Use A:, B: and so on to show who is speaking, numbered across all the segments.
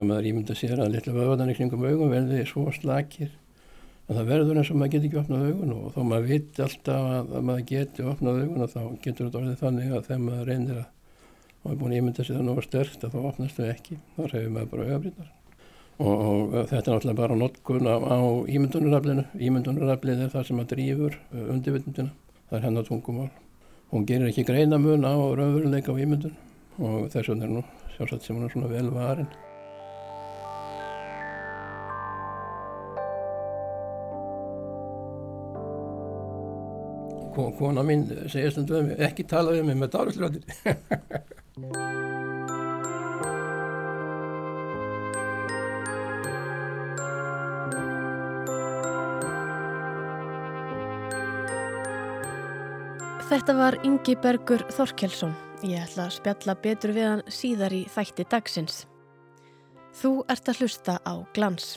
A: maður ímynda sér að litlu vöðvarnar í kringum augum verði svo slakir að það verður eins og maður getur ekki opnað augun. Og þó maður viti alltaf að, að maður geti opnað augun og þá getur þetta orðið þannig að þegar maður reynir að maður er búin að ímynda sér það nú stert að þá opnast þau ekki, þá reyður maður bara augabrýtnar og, og þetta er náttúrulega bara notkun á, á ímyndunaraflinu. Ímyndunaraflið er það sem að drýfur undirvitundina, það er hennar tungumál. Hún gerir ekki greinamun á raunveruleika á ímyndun. Og þess vegna er nú sjálfsagt sem hún er svona vel varin kona mín segja stundu við mig ekki tala við mig með dárufljóðir
B: Þetta var Ingi Bergur Þorkelsson. Ég ætla að spjalla betur við hann síðar í þætti dagsins. Þú ert að hlusta á glans.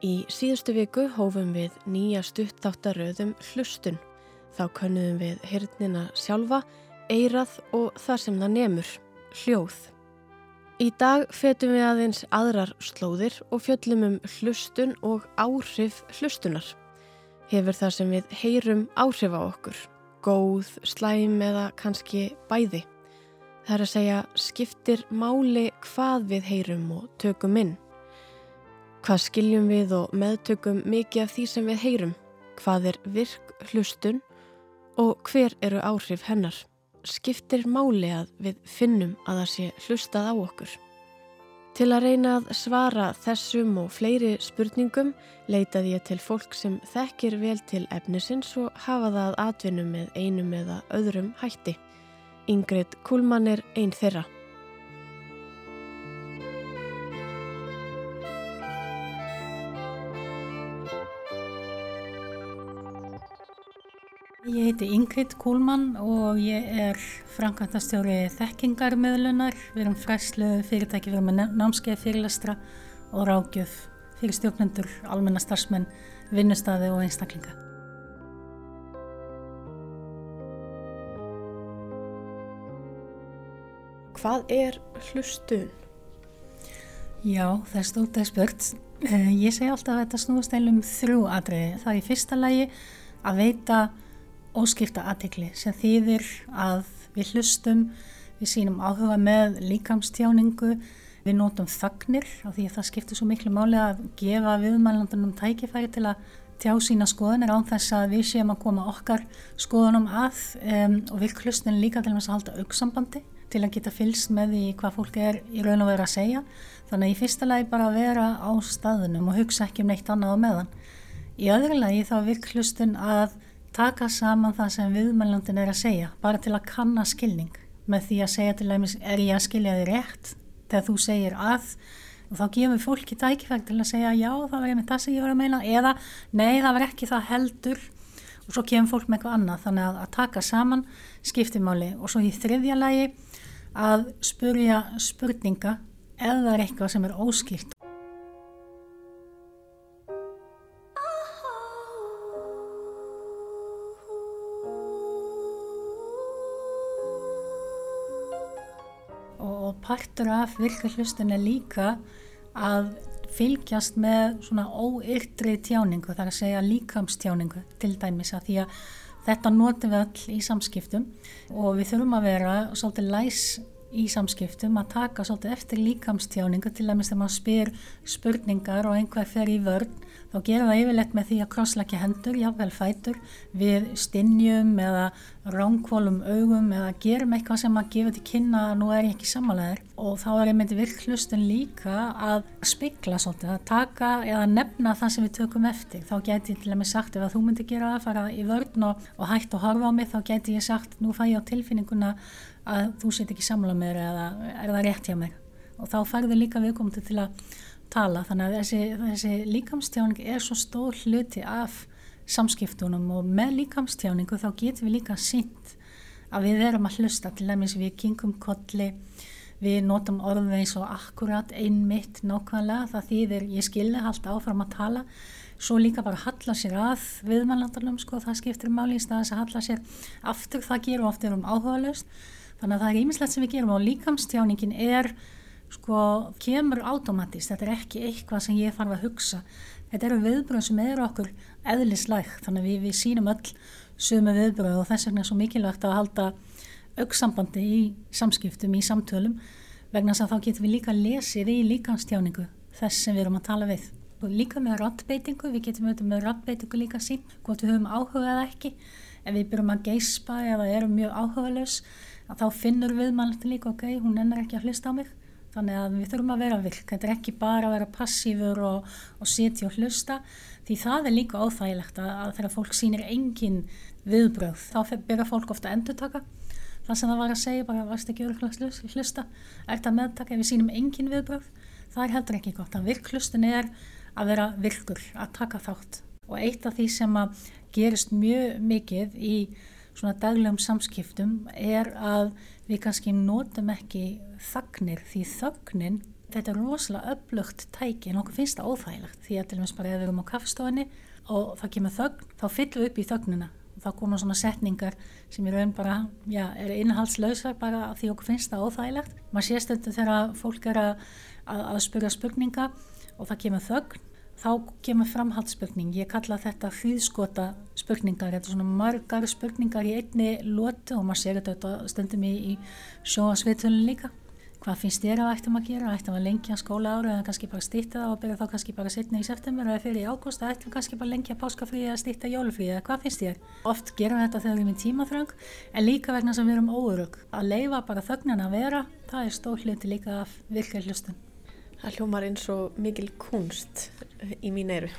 B: Í síðustu viku hófum við nýja stuttáttaröðum hlustun. Þá könnum við hirtnina sjálfa, eirað og það sem það nemur, hljóð. Í dag fetum við aðeins aðrar slóðir og fjöllum um hlustun og áhrif hlustunar. Hefur það sem við heyrum áhrif á okkur góð, slæm eða kannski bæði. Það er að segja skiptir máli hvað við heyrum og tökum inn. Hvað skiljum við og meðtökum mikið af því sem við heyrum? Hvað er virk hlustun og hver eru áhrif hennar? Skiptir máli að við finnum að það sé hlustað á okkur? Til að reyna að svara þessum og fleiri spurningum leitaði ég til fólk sem þekkir vel til efnisins og hafa það atvinnu með einum eða öðrum hætti. Ingrid Kuhlmann er einn þeirra.
C: Ég heiti Ingrid Kúlmann og ég er framkvæmtastjóri þekkingarmiðlunar. Við erum fræslu fyrirtæki, við erum með námskeið fyrirlestra og rákjöf fyrir stjórnendur, almenna starfsmenn, vinnustadi og einstaklinga.
B: Hvað er hlustun?
C: Já, það er stórt að spurt. Eh, ég segi alltaf að þetta snúast eilum þrjú atriði. Það er í fyrsta lagi að veita óskipta aðtikli sem þýðir að við hlustum, við sínum áhuga með líkamstjáningu, við nótum þagnir af því að það skiptir svo miklu máli að gefa viðmælandunum tækifæri til að tjá sína skoðanir án þess að við séum að koma okkar skoðunum að um, og við hlustum líka til að halda auksambandi til að geta fylst með því hvað fólk er í raun og veru að segja. Þannig að í fyrsta lagi bara að vera á staðunum og hugsa ekki um neitt annað á meðan. Í öðru lagi þá virk hlustun að taka saman það sem viðmælandin er að segja bara til að kanna skilning. Með því að segja til dæmis er ég að skilja þig rétt? Þegar þú segir að og þá gefur fólki tækifægt til að segja já það var einmitt það sem ég var að meina eða nei það var ekki það heldur. Og svo kemur fólk með eitthvað annað. Þannig að, að taka saman skiptimáli og svo í þriðja lagi að spurja spurninga eða eitthvað sem er óskilt partur af virka hlustun er líka að fylgjast með svona óyrtri tjáningu, þar að segja líkamstjáningu til dæmis að því að þetta notum við all í samskiptum og við þurfum að vera svolítið læs í samskiptum að taka svolítið eftir líkamstjáningu til dæmis þegar maður spyr spurningar og einhver fer í vörn þá gerum við yfirleitt með því að krosslækja hendur, jáfnvel fætur, við stinnjum eða ránkvólum augum eða gerum eitthvað sem að gefa til kynna að nú er ég ekki samanlegaður og þá er einmitt virklustin líka að spikla svolítið, að taka eða nefna það sem við tökum eftir. Þá geti ég til dæmis sagt ef að þú myndi gera það, fara í vörn og, og hægt að horfa á mig, þá geti ég sagt nú fæ ég á tilfinninguna að þú set ekki samla mér eða er það rétt hjá mér? Og þá færðu líka viðkomandi til að tala. Þannig að þessi, þessi líkamstjáning er svo stór hluti af samskiptunum og með líkamstjáningu þá getum við líka sínt að við erum að hlusta til dæmis við kingum kolli við notum orðum eins og akkurat einmitt nákvæmlega það þýðir ég skilja allt áfram að tala svo líka bara halla sér að viðmannlandalum sko það skiptir máli í staðis að halla sér aftur það gerur ofta um áhuga löst þannig að það er ímislegt sem við gerum og líkamstjáningin er sko kemur automatist, þetta er ekki eitthvað sem ég þarf að hugsa. Þetta eru viðbröð sem eru okkur eðlislæg, þannig að við, við sínum öll sömu viðbröð og þess vegna er svo mikilvægt að halda auksambandi í samskiptum, í samtölum, vegna þess að þá getum við líka lesið í líkanstjáningu þess sem við erum að tala við. Og líka með rattbeitingu, við getum auðvitað með rattbeitingu líka sín, hvort við höfum áhugað ekki, ef við byrjum að geispa eða erum mjög áhugaðlaus, þá finnur við mann líka, ok, hún ennur ekki að hlusta á mig, Þannig að við þurfum að vera virk, þetta er ekki bara að vera passífur og, og sitja og hlusta því það er líka óþægilegt að, að þegar fólk sýnir engin viðbröð þá byrja fólk ofta að endurtaka. Það sem það var að segja, bara varst ekki öruglega hlusta, er þetta meðtaka ef við sýnum engin viðbröð, það er heldur ekki gott. Að virklustin er að vera virkur, að taka þátt og eitt af því sem að gerist mjög mikið í svona daglegum samskiptum er að við kannski notum ekki þagnir því þögnin, þetta er rosalega öflugt tæki en okkur finnst það óþægilegt því að til og meins bara ef við erum á kaffstofinni og það kemur þögn, þá fyllum við upp í þögnina og þá koma svona setningar sem í raun bara, já, er innhalslausar bara því okkur finnst það óþægilegt. Maður sést þetta þegar fólk er að, að, að spyrja spurninga og það kemur þögn þá kemur framhaldsspurning. Ég kalla þetta hýðskota spurningar. Þetta er svona margar spurningar í einni lótu og maður sér þetta stundum í, í sjóasviðtölun líka. Hvað finnst þér að ættum að gera? Ættum að lengja skóla ára eða kannski bara stýtta það og byrja þá kannski bara setna í september eða fyrir í ágúst eða ættum kannski bara lengja páskafríði eða stýtta jólufríði eða hvað finnst þér? Oft gerum þetta þegar við erum í tímaþröng en líka vegna sem við erum óurug. Að leifa bara þögnan að vera, það er stór hluti líka af virkar hlustun.
B: Það hljómar eins og mikil kunst í mín eru.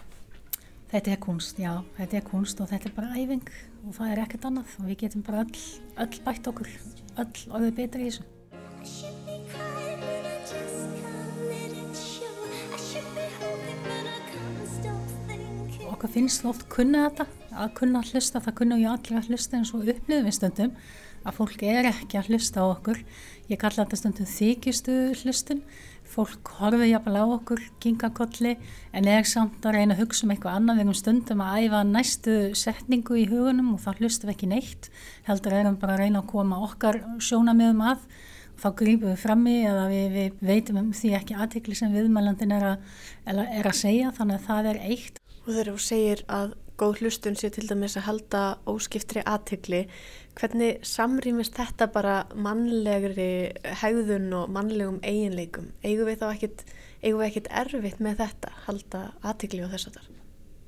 C: Þetta er kunst, já, þetta er kunst og þetta er bara æfing og það er ekkert annað og við getum bara öll, öll bætt okkur, öll orðið betra í þessu. Okkur finnst oft kunna þetta, að kunna að hlusta, það kunna ju allir að hlusta eins og upplifum við stundum að fólk er ekki að hlusta á okkur. Ég kalla þetta stundum þykistu hlustun fólk horfið jafnvel á okkur, kingakolli en er samt að reyna að hugsa um eitthvað annað. Við erum stundum að æfa næstu setningu í hugunum og þá hlustum við ekki neitt heldur erum bara að reyna að koma okkar sjónamiðum að. Þá grýpum við frammi eða við, við veitum um því ekki aðtikli sem viðmælandin er, er að segja þannig að það er eitt.
B: Og þegar þú segir að góð hlustun sé til dæmis að halda óskiftri aðtegli. Hvernig samrýmist þetta bara mannlegri hegðun og mannlegum eiginleikum? Eigum við þá ekkit, eigum við ekkit erfitt með þetta, halda aðtegli og þess að það?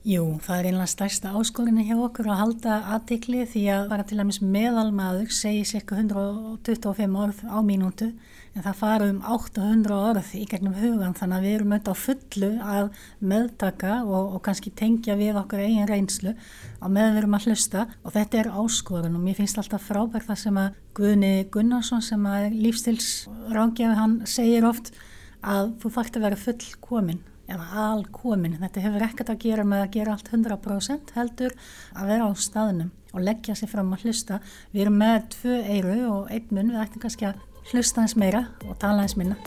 C: Jú, það er einlega stærsta áskorinu hjá okkur að halda aðtikli því að bara til dæmis meðalmaður segir cirka 125 orð á mínútu en það fara um 800 orð í gegnum hugan þannig að við erum auðvitað á fullu að meðtaka og, og kannski tengja við okkur eigin reynslu á meðan við erum að hlusta. Og þetta er áskorun og mér finnst alltaf frábært það sem að Guðni Gunnarsson sem að lífstilsrángjafi hann segir oft að þú þarfst að vera full komin eða alkomin. Þetta hefur ekkert að gera með að gera allt 100% heldur að vera á staðnum og leggja sér fram að hlusta. Við erum með tvö eiru og einn munn, við ættum kannski að hlusta eins meira og tala eins minna.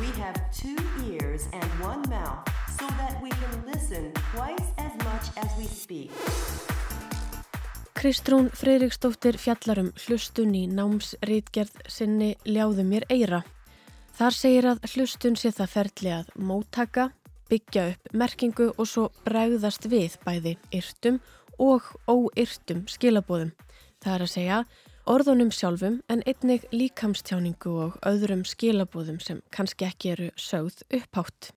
C: We have two ears and one mouth so that we can listen twice as much as we speak. Kristrún Freiriksdóttir fjallarum hlustun í námsrítgerð sinni Ljáðu mér eira Þar segir að hlustun sé það ferli að móttaka, byggja upp merkingu og svo bræðast við bæði yrtum og óyrtum skilabóðum. Það er að segja orðunum sjálfum en einnig líkamstjáningu og öðrum skilabóðum sem kannski ekki eru sögð upphátt.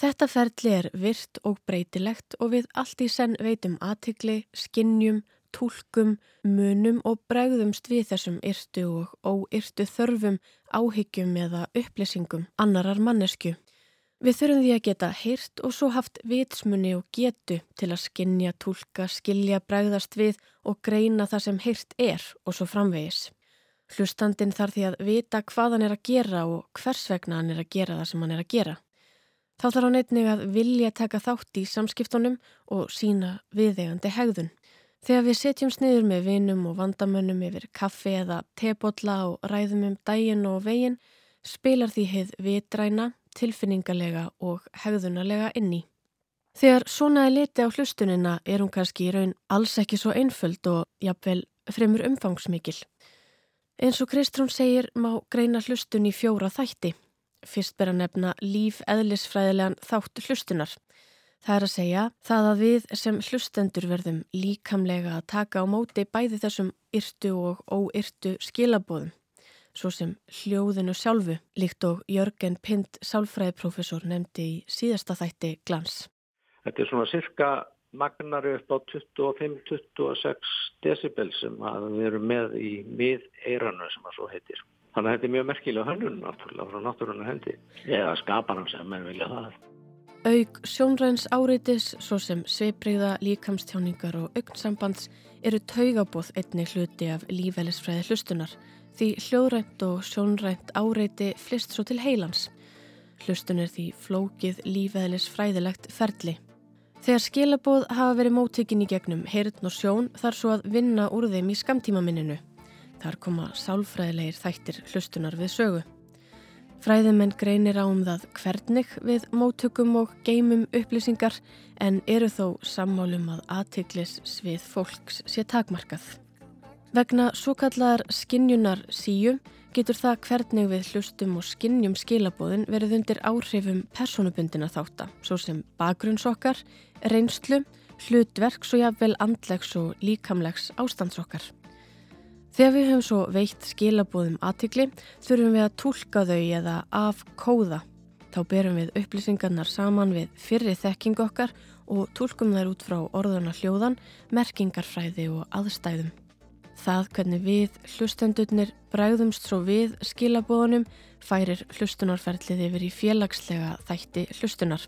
C: Þetta ferli er virt og breytilegt og við allt í senn veitum aðtikli, skinnjum, tólkum, munum og bregðumst við þessum yrtu og óyrtu þörfum, áhyggjum eða upplýsingum annarar mannesku. Við þurfum því að geta heyrt og svo haft vitsmunni og getu til að skinja, tólka, skilja, bregðast við og greina það sem heyrt er og svo framvegis. Hlustandin þarf því að vita hvað hann er að gera og hvers vegna hann er að gera það sem hann er að gera. Þá þarf hann einnig að vilja taka þátt í samskiptunum og sína viðegandi hegðun. Þegar við setjum sniður með vinum og vandamönnum yfir kaffi eða tebotla og ræðum um dægin og vegin spilar því heið vitræna, tilfinningalega og hegðunalega inni. Þegar svona er liti á hlustunina er hún kannski í raun alls ekki svo einföld og jafnvel fremur umfangsmikil.
B: Eins og Kristrún segir má greina hlustun í fjóra þætti. Fyrst ber að nefna líf eðlisfræðilegan þátt hlustunar. Það er að segja það að við sem hlustendur verðum líkamlega að taka á móti bæði þessum yrtu og óyrtu skilabóðum, svo sem hljóðinu sjálfu, líkt og Jörgen Pind, sálfræðiprofessor, nefndi í síðasta þætti glans.
D: Þetta er svona cirka magnar upp á 25-26 decibel sem við erum með í mið eiranu sem það svo heitir. Þannig að þetta er mjög merkilega hönnun náttúrulega frá náttúrulega hendi eða skaparan sem menn vilja það.
B: Aug sjónræns áreitis svo sem sveibriða, líkamstjáningar og augnsambands eru taugabóð einni hluti af lífælisfræði hlustunar því hljóðrænt og sjónrænt áreiti flist svo til heilans. Hlustun er því flókið lífælisfræðilegt ferli. Þegar skilabóð hafa verið móttökin í gegnum heyrðn og sjón þar svo að vinna úr þeim í skamtímaminninu. Þar koma sálfræðilegir þættir hlustunar við sögu. Fræðimenn greinir á um það hvernig við móttökum og geimum upplýsingar en eru þó sammálum að aðtiklis svið fólks sé takmarkað. Vegna svo kallar skinnjunar síu getur það hvernig við hlustum og skinnjum skilabóðin verið undir áhrifum personubundina þáttar, svo sem bakgrunnsokkar, reynslu, hlutverks og jáfnvel andlegs og líkamlegs ástandsokkar. Þegar við höfum svo veitt skilabóðum aðtikli þurfum við að tólka þau eða afkóða. Þá berum við upplýsingarnar saman við fyrri þekking okkar og tólkum þær út frá orðuna hljóðan, merkingarfræði og aðstæðum. Það hvernig við hlustendurnir bræðumst svo við skilabóðunum færir hlustunarferðlið yfir í félagslega þætti hlustunar.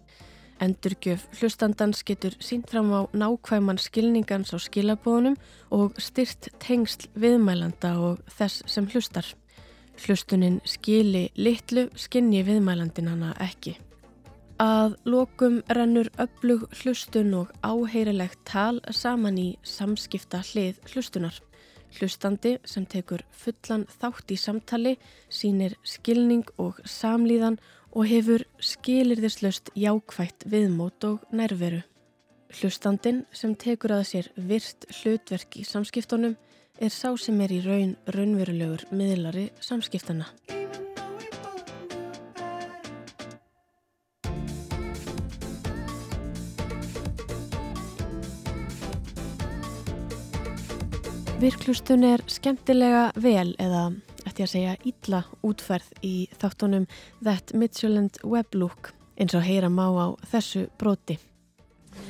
B: Endurgjöf hlustandans getur sínt fram á nákvæman skilningans á skilabóðunum og styrt tengsl viðmælanda og þess sem hlustar. Hlustunin skili litlu skinni viðmælandin hana ekki. Að lokum rennur öflug hlustun og áheirilegt tal saman í samskipta hlið hlustunar. Hlustandi sem tekur fullan þátt í samtali, sínir skilning og samlíðan og hefur skilirðislaust jákvægt viðmót og nærveru. Hlustandin sem tekur að sér virt hlutverk í samskiptunum er sá sem er í raun raunverulegur miðlari samskiptana. Virklustun er skemmtilega vel eða, ætti að segja, ítla útferð í þáttunum That Midtjylland Weblook eins og heyra má á þessu broti.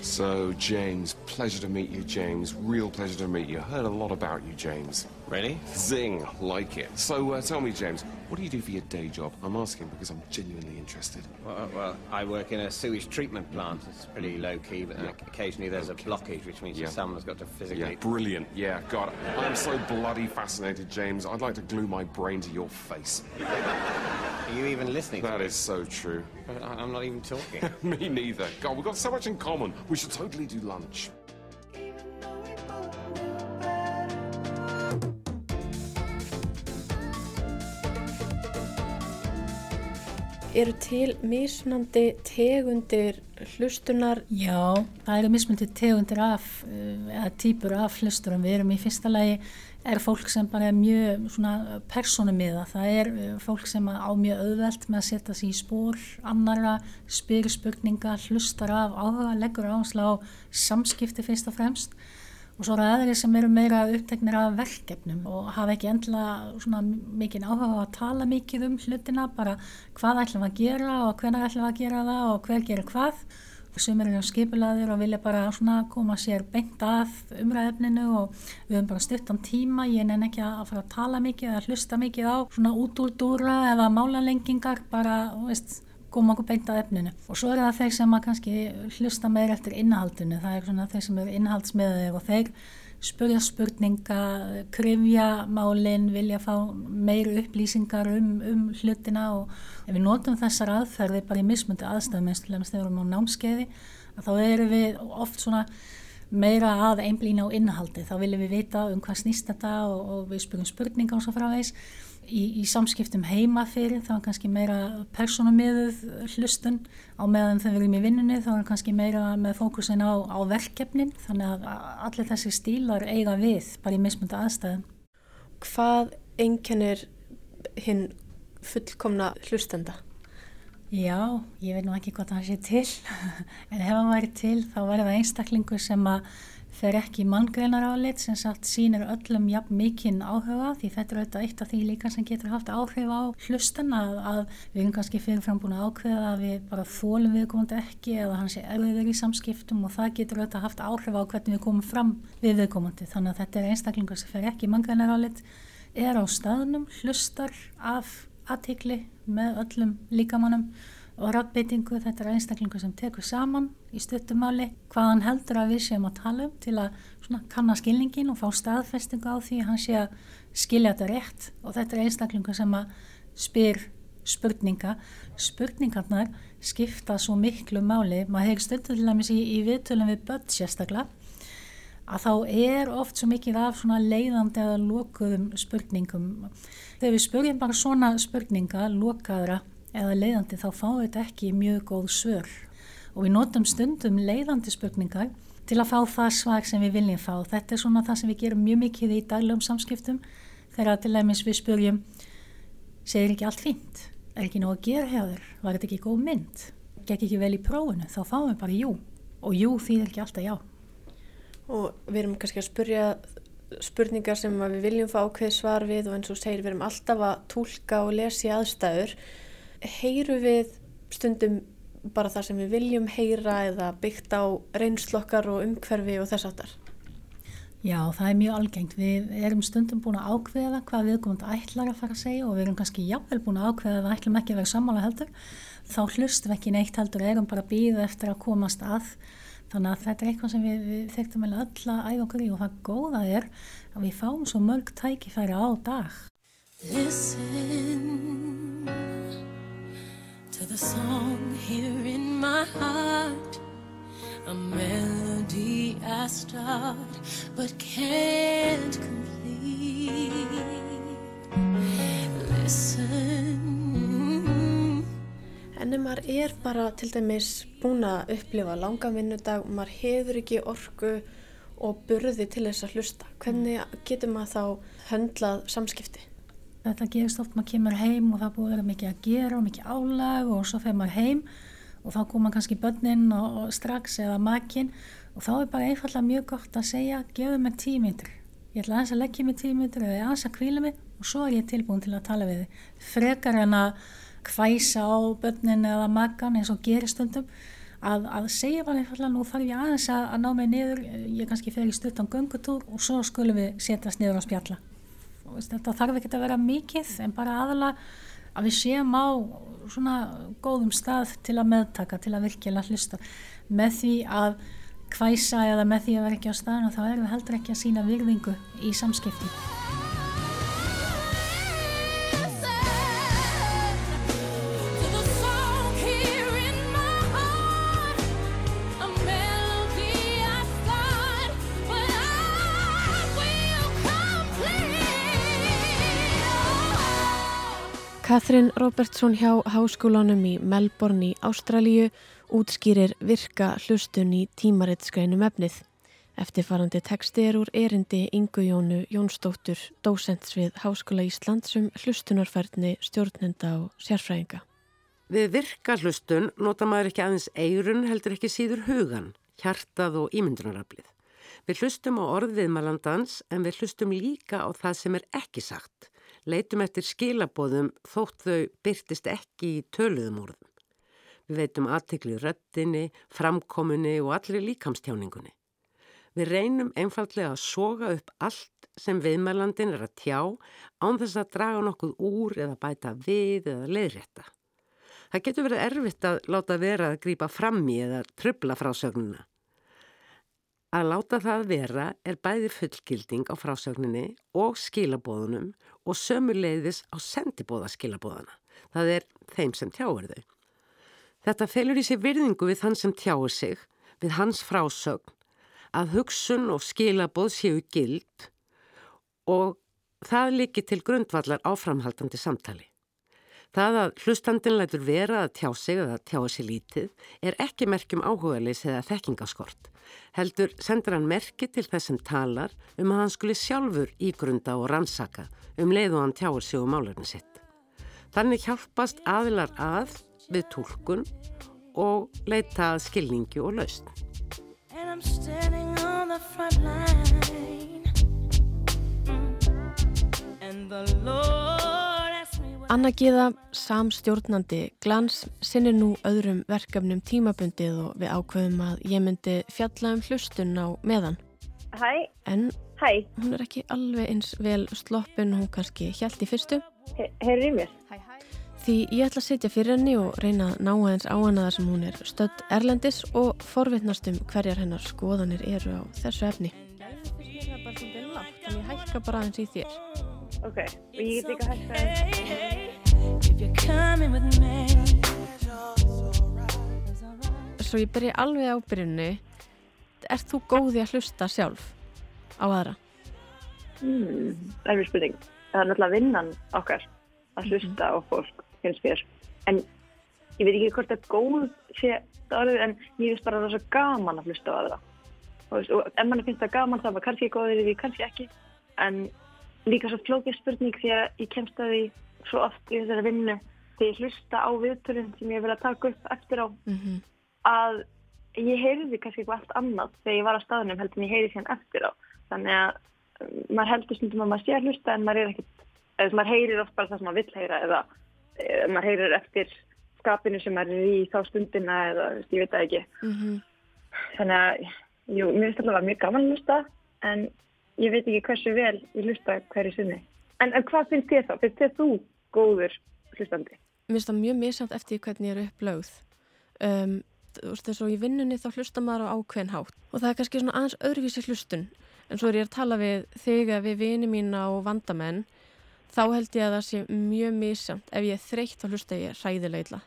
E: So, James, pleasure to meet you, James. Real pleasure to meet you. Heard a lot about you, James.
F: Really?
E: Zing, like it. So, uh, tell me, James, what do you do for your day job? I'm asking because I'm genuinely interested.
F: Well, well I work in a sewage treatment plant. It's pretty low key, but yeah. occasionally there's okay. a blockage, which means yeah. someone's got to physically.
E: Yeah, brilliant. Yeah, God, I'm so bloody fascinated, James. I'd like to glue my brain to your face.
F: Are you even listening?
E: That is so true.
F: I'm not even talking.
E: Me neither. God, we've got so much in common. We should totally do lunch.
B: Eru til mismunandi tegundir hlustunar?
C: Já, það eru mismunandi tegundir af, eh, eða týpur af hlusturum. Við erum í fyrsta lagi er fólk sem bara er mjög svona personumiða. Það er eh, fólk sem á mjög auðvelt með að setja sér í spór, annara, spyrir spurninga, hlustar af, áhuga, leggur áherslu á samskipti fyrst og fremst. Og svo eru aðri sem eru meira uppteknir af verkefnum og hafa ekki endla mikið áhuga á að tala mikið um hlutina, bara hvað ætlum að gera og hvernig ætlum að gera það og hver gerir hvað. Sem eru skipulaðir og vilja bara koma sér beint að umræðefninu og við höfum bara stuttan tíma, ég nenn ekki að fara að tala mikið eða hlusta mikið á svona útúldúra eða málalengingar bara, veist, koma okkur beint að efninu. Og svo eru það þeir sem að kannski hlusta meir eftir innhaldinu, það er svona þeir sem eru innhaldsmiðið og þeir spurja spurninga, krifja málinn, vilja fá meir upplýsingar um, um hlutina og ef við notum þessar aðferði bara í mismundi aðstæðum eins og þegar við erum á námskeiði þá erum við oft svona meira að einblýna á innhaldi, þá viljum við vita um hvað snýst þetta og, og við spurjum spurninga og svo frá þess í, í samskiptum heima fyrir þá er kannski meira personumiðuð hlustun á meðan þau verðum í vinnunni þá er kannski meira með fókusin á, á verkefnin þannig að allir þessi stílar eiga við bara í mismunda aðstæðum.
B: Hvað einkennir hinn fullkomna hlustenda?
C: Já, ég veit nú ekki hvað það sé til, en ef hann væri til þá væri það einstaklingu sem að fer ekki manngreinar álit sem sagt sínir öllum jafn mikinn áhuga því þetta er auðvitað eitt af því líka sem getur haft áhrif á hlustan að, að við erum kannski fyrirfram búin að ákveða að við bara þólum viðkomandi ekki eða hans er erfiður í samskiptum og það getur auðvitað haft áhrif á hvernig við komum fram við viðkomandi. Þannig að þetta er einstaklingur sem fer ekki manngreinar álit er á staðnum, hlustar af aðtikli með öllum líkamannum og ráttbeitingu, þetta er einstaklingu sem tekur saman í stuttumáli hvað hann heldur að við séum að tala um til að kanna skilningin og fá staðfestingu á því hann sé að skilja þetta rétt. Og þetta er einstaklingu sem að spyr spurninga. Spurningarnar skipta svo miklu máli, maður hefur stundu til dæmis í, í viðtölum við börn sérstaklega að þá er oft svo mikið af svona leiðandi eða lokuðum spurningum. Þegar við spurjum bara svona spurninga lokaðra eða leiðandi þá fáum við þetta ekki mjög góð svör og við notum stundum leiðandi spurningar til að fá það svar sem við viljum fá. Þetta er svona það sem við gerum mjög mikið í daglegum samskiptum þegar til dæmis við spurjum segir ekki allt fínt? Er ekki nóg að gera hefur? Var þetta ekki góð mynd? Gekk ekki vel í prófunu? Þá fáum við bara jú og jú þýðir ekki alltaf já.
B: Og við erum kannski að spurja spurningar sem við viljum fá ákveð svar við og eins og segir við erum alltaf að tólka og lesi aðstæður heyru við stundum bara það sem við viljum heyra eða byggt á reynslokkar og umhverfi og þess aftar?
C: Já, það er mjög algengt. Við erum stundum búin að ákveða hvað við komum til ætlar að fara að segja og við erum kannski jável búin að ákveða að við ætlum ekki að vera sammála heldur. Þá hlustum við ekki neitt heldur, erum bara býð eftir að komast að. Þannig að þetta er eitthvað sem við, við þekktum öll að æfa okkur í og það góða er að við fáum svo mörg tækifæri á dag. Listen to the song here in my heart. A melody I start but can't complete. Listen.
B: En ef maður er bara til dæmis búin að upplifa langa vinnudag og maður hefur ekki orku og burði til þess að hlusta, hvernig getur maður þá höndlað samskipti?
C: Þetta gerist oft, maður kemur heim og það búið að vera mikið að gera og mikið álag og svo fer maður heim og þá koma kannski börnin og, og strax eða makinn og þá er bara einfallega mjög gott að segja gefðu mig tímitur, ég ætla aðeins að leggja mig tímitur eða aðeins að kvíla mig og svo er ég tilbúin til að tala við þið. Frekar en að hvæsa á börnin eða makan eins og gerir stundum að, að segja bara einfallega nú þarf ég aðeins að, að ná mig niður, ég kannski fer í stuttan göngutúr og svo skulum við setjast niður á spjalla þetta þarf ekki að vera mikið en bara aðalega að við séum á svona góðum stað til að meðtaka, til að virkilega hlusta. Með því að hvæsa eða með því að vera ekki á staðinu þá erum við heldur ekki að sína virðingu í samskipti
B: Katrin Robertsson hjá Háskólanum í Melbourne í Ástralíu útskýrir virka hlustun í tímaritskænum efnið. Eftirfarandi teksti er úr erindi Ingu Jónu Jónsdóttur, dósents við Háskóla Íslandsum hlustunarferðni stjórnenda og sérfræðinga.
G: Við virka hlustun nota maður ekki aðeins eirun heldur ekki síður hugan, hjartað og ímyndunaraflið. Við hlustum á orðviðmalandans en við hlustum líka á það sem er ekki sagt leitum eftir skilabóðum þótt þau byrtist ekki í töluðum úrðum. Við veitum aðtekli röttinni, framkominni og allir líkamstjáningunni. Við reynum einfallega að soga upp allt sem viðmælandin er að tjá án þess að draga nokkuð úr eða bæta við eða leiðrétta. Það getur verið erfitt að láta vera að grýpa fram í eða trubla frásögnuna. Að láta það vera er bæði fullgilding á frásögninni og skilabóðunum og sömuleiðis á sendibóðaskilabóðana. Það er þeim sem tjáir þau. Þetta felur í sig virðingu við þann sem tjáir sig, við hans frásögn, að hugsun og skilabóð séu gild og það líki til grundvallar áframhaldandi samtali. Það að hlustandin lætur vera að tjá sig eða tjá sig lítið er ekki merkjum áhugaðleis eða þekkingaskort. Heldur sendur hann merki til þess sem talar um að hann skuli sjálfur ígrunda og rannsaka um leið og hann tjáur sig um álefni sitt. Þannig hjálpast aðilar að við tólkun og leita að skilningi og lausn.
B: Anna Gíða, samstjórnandi glans, sinni nú öðrum verkefnum tímabundið og við ákveðum að ég myndi fjalla um hlustun á meðan.
H: Hæ.
B: En
H: Hæ.
B: hún er ekki alveg eins vel sloppin hún kannski hjælt í fyrstu.
H: Heyrðu í mér? Hæ, hæ.
B: Því ég ætla að setja fyrir henni og reyna að ná aðeins á hana þar sem hún er stödd erlendis og forvittnast um hverjar hennar skoðanir eru á þessu efni. Ég er bara svolítið lágt, þannig ég hækka bara aðeins í þér.
H: Ok, og ég get líka að...
B: Svo ég byrja alveg á byrjunni. Er þú góði að hlusta sjálf á aðra?
H: Hmm, það er mjög spurning. Það er náttúrulega vinnan okkar að hlusta á fólk, finnst mér. En ég veit ekki hvort þetta er góð sé orðið, en ég finnst bara rosa gaman að hlusta á aðra. Og, veist, og ef mann finnst það gaman þá er maður kannski góðir í því, kannski ekki. En líka svo flókið spurning því að ég kemst að því svo oft í þessari vinnu þegar ég hlusta á viðtölinn sem ég vil að taka upp eftir á
B: mm -hmm.
H: að ég heyrði kannski eitthvað allt annað þegar ég var á staðunum heldur en ég heyrði síðan eftir á þannig að um, maður heldur stundum að maður sé að hlusta en maður er ekkert eða maður heyrir oft bara það sem maður vill heyra eða eða maður heyrir eftir skapinu sem maður er í þá stundina eða ég veit það ekki
B: mm -hmm.
H: þannig að jú, mér finnst alltaf mjög gaman að hlusta en ég veit ekki hversu vel ég hlusta hverju sinni en, en hvað finnst þér þá? Finnst þér þú góður hlustandi?
B: Mér finnst það mjög misjátt eftir hvernig ég er upplögð. Um, þú veist þess að í vinnunni þá hlusta maður á ákveðin hátt. Og það er kannski svona aðeins öðruvísi hlustun. En svo er ég að tala við þig að við vini mína og vandamenn þá held ég að það sé mjög misjátt ef ég er þreytt þá hlusta ég ræðilegla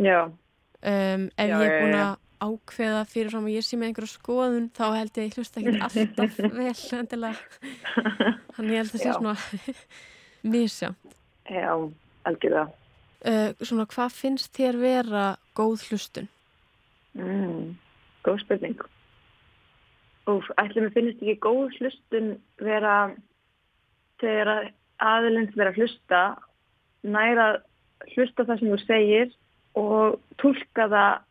H: Já.
B: Um, Ef
H: Já,
B: ég er búin að ákveða fyrir fram að ég sé með einhverju skoðun þá held ég að ég hlusta ekki alltaf vel endilega. Þannig ég held að það sé svona misjátt
H: Já, algjörða
B: uh, Svona hvað finnst þér vera góð hlustun?
H: mm, Góð spurning Úf, ætlum við finnist ekki góð hlustun vera þegar að aðilins vera að hlusta næra að hlusta það sem þú segir og tólka það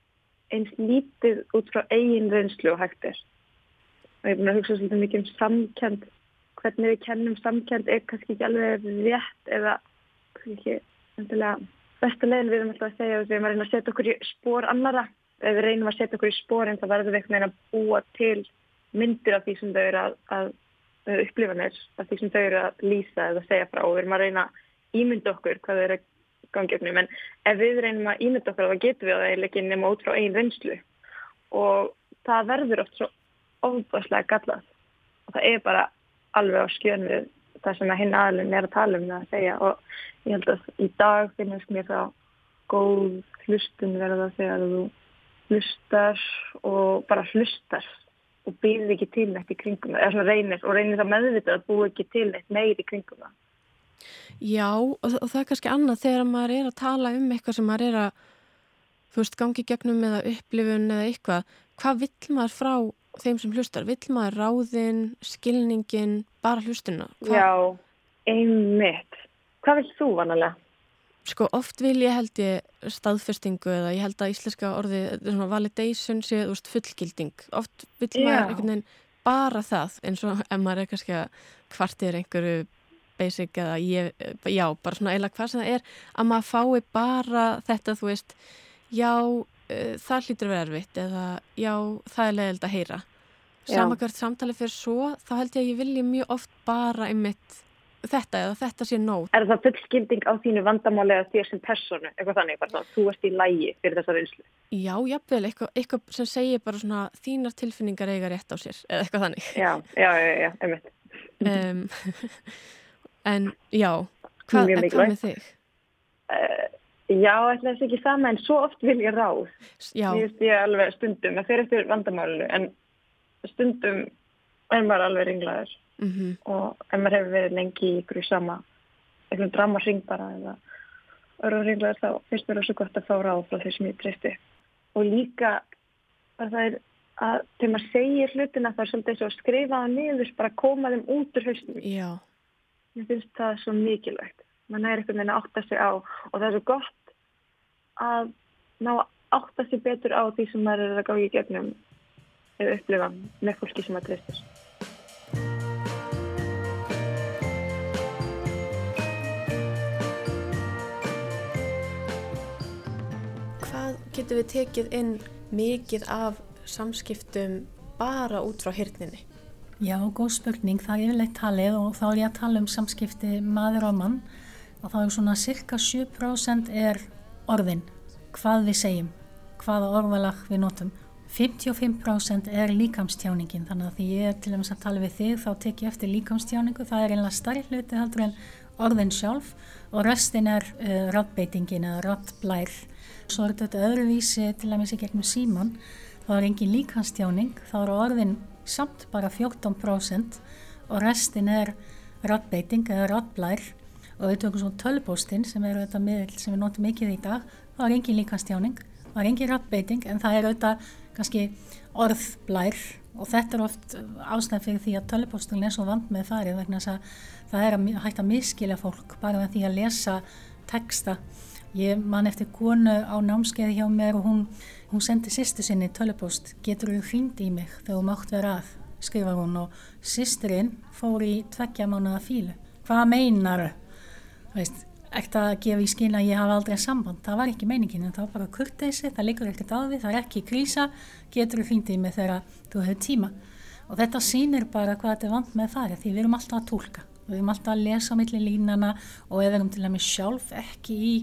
H: eins lítið út frá eigin reynslu og hægt er. Og ég er búin að hugsa svolítið mikið um samkend, hvernig við kennum samkend er kannski ekki alveg rétt eða ekki endilega besta leiðin við erum alltaf að segja að við erum að reyna að setja okkur í spór annara. Ef við reynum að setja okkur í spór en það verður við einhvern veginn að búa til myndir af því sem þau eru að, að, að upplifanir, af því sem þau eru að lýsa eða segja frá. Og við erum að reyna að ímynda okkur hvað þau eru að gangi öfnum en ef við reynum að ímynda okkur þá getum við það eiginlega nema út frá einn reynslu. Og það verður oft svo ofbáslega gallað. Og það er bara alveg á skjön við það sem að hinn aðlun er að tala um það að segja og ég held að í dag finnast mér þá góð hlustun verða þegar þú hlustar og bara hlustar og býðir ekki til neitt í kringum það, eða svona reynir og reynir það meðvitað að búa ekki til neitt meir í kringum það.
B: Já, og það er kannski annað þegar maður er að tala um eitthvað sem maður er að, þú veist, gangi gegnum eða upplifun eða eitthvað. Hvað vill maður frá þeim sem hlustar? Vill maður ráðin, skilningin, bara hlustuna? Hva?
H: Já, einmitt. Hvað vill þú vanalega?
B: Sko, oft vil ég held ég staðfestingu eða ég held að íslenska orði, validation sé, veist, fullgilding. Oft vill
H: Já.
B: maður einhvern veginn bara það, eins og ef maður er kannski að kvartir einhverju basic eða ég, já, bara svona eila hvað sem það er, að maður fái bara þetta, þú veist, já, uh, það hlýtur að vera erfitt eða já, það er leiðild að heyra.
H: Já.
B: Sama hvert samtali fyrir svo, þá held ég að ég vilji mjög oft bara einmitt þetta eða þetta sé nót.
H: Er það fullskilding á þínu vandamáli eða þér sem personu, eitthvað þannig, bara þú ert í lægi fyrir þessa reynslu?
B: Já, jafnvel, eitthvað, eitthvað sem segir bara svona þínar tilfinningar eiga rétt á sér eða eitthvað þannig.
H: Já, já, já, já, einmitt.
B: Um, en já, hvað, hvað með þig?
H: Uh, já, ætla þess ekki sama en svo oft vil ég ráð.
B: Já,
H: Ég veist ég alveg stundum, það fer eftir vandamálinu, en stundum er maður alveg ringlaður
B: mhm,
H: og ef maður hefur verið lengi í ykkur sama, eitthvað drama ring bara eða örðurringlar þá finnst mér það svo gott að fá ráð frá þeir sem ég treysti. Og líka að það er að þegar maður segir hlutina það er svolítið svo að skrifa það niður bara koma þeim út úr haustum.
B: Já.
H: Mér finnst það svo mikilvægt. Man er einhvern veginn að átta sig á og það er svo gott að ná að átta sig betur á því sem maður er að gáði í gegnum eða upplifa með fólki sem maður treystir.
B: Hvað getur við tekið inn mikið af samskiptum bara út frá hirninni?
C: Já, góð spurning. Það er yfirleitt talið og þá er ég að tala um samskipti maður og mann og þá er svona cirka 7% er orðin, hvað við segjum, hvaða orðalag við notum. 55% er líkamstjáningin þannig að því ég er til dæmis að tala við þig þá tek ég eftir líkamstjáningu, það er einlega starri hluti heldur en orðin sjálf og restin er uh, rattbeitingin eða rattblær. Svo er þetta öðruvísi til dæmis í gegnum síman, þá er engin líkamstjáning, þá eru orðin samt bara 14% og restin er rattbeiting eða rattblær og við tökum svo tölbóstinn sem eru þetta miðl sem við notum mikið í dag, þá er engin líkamstjáning, það er engin rattbeiting en það er auðvitað kannski orðblær og þetta er oft ástæð fyrir því að tölupóstunum er svo vand með farið vegna þess að það er að hægt að miskilja fólk bara með því að lesa texta. Ég man eftir konu á námskeiði hjá mér og hún, hún sendi sýstu sinni tölupóst, getur þú hrind í mig þegar þú mátt vera að, skrifa hún og sýsturinn fór í tveggja mánuða fílu. Hvað meinar þau? Ekkert að gefa í skil að ég hafa aldrei samband, það var ekki meiningin en það var bara kurteysi, það liggur ekkert á því það er ekki krísa, getur þú hringtið með þegar þú hefur tíma? Og þetta sýnir bara hvað þetta er vant með það því við erum alltaf að tólka, við erum alltaf að lesa millir línana og ef við erum til dæmis sjálf ekki í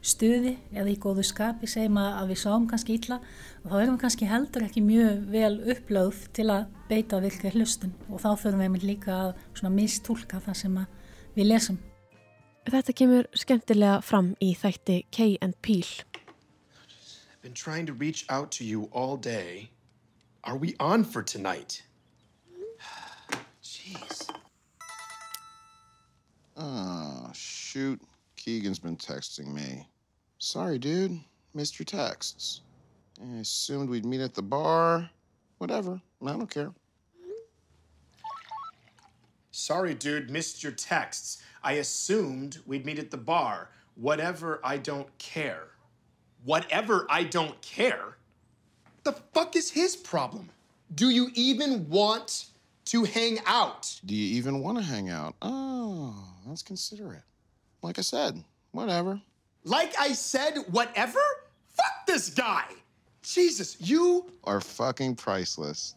C: stuði eða í góðu skapi segjum að við sáum kannski illa og þá erum við kannski heldur ekki mjög vel upplöð til að beita virkri hlustun. Og þá þurfum við líka að mistúlka það sem við lesum
B: Þetta kemur skemmtilega fram í þætti Kay and Peel.
I: I've been trying to reach out to you all day. Are we on for tonight? Jeez.
J: Oh, shoot. Keegan's been texting me. Sorry, dude. Missed your texts. I assumed we'd meet at the bar. Whatever. I don't care.
I: Sorry, dude. Missed your texts. I assumed we'd meet at the bar. Whatever, I don't care. Whatever, I don't care? The fuck is his problem? Do you even want to hang out?
J: Do you even want to hang out? Oh, that's considerate. Like I said, whatever.
I: Like I said, whatever? Fuck this guy! Jesus, you
J: are fucking priceless.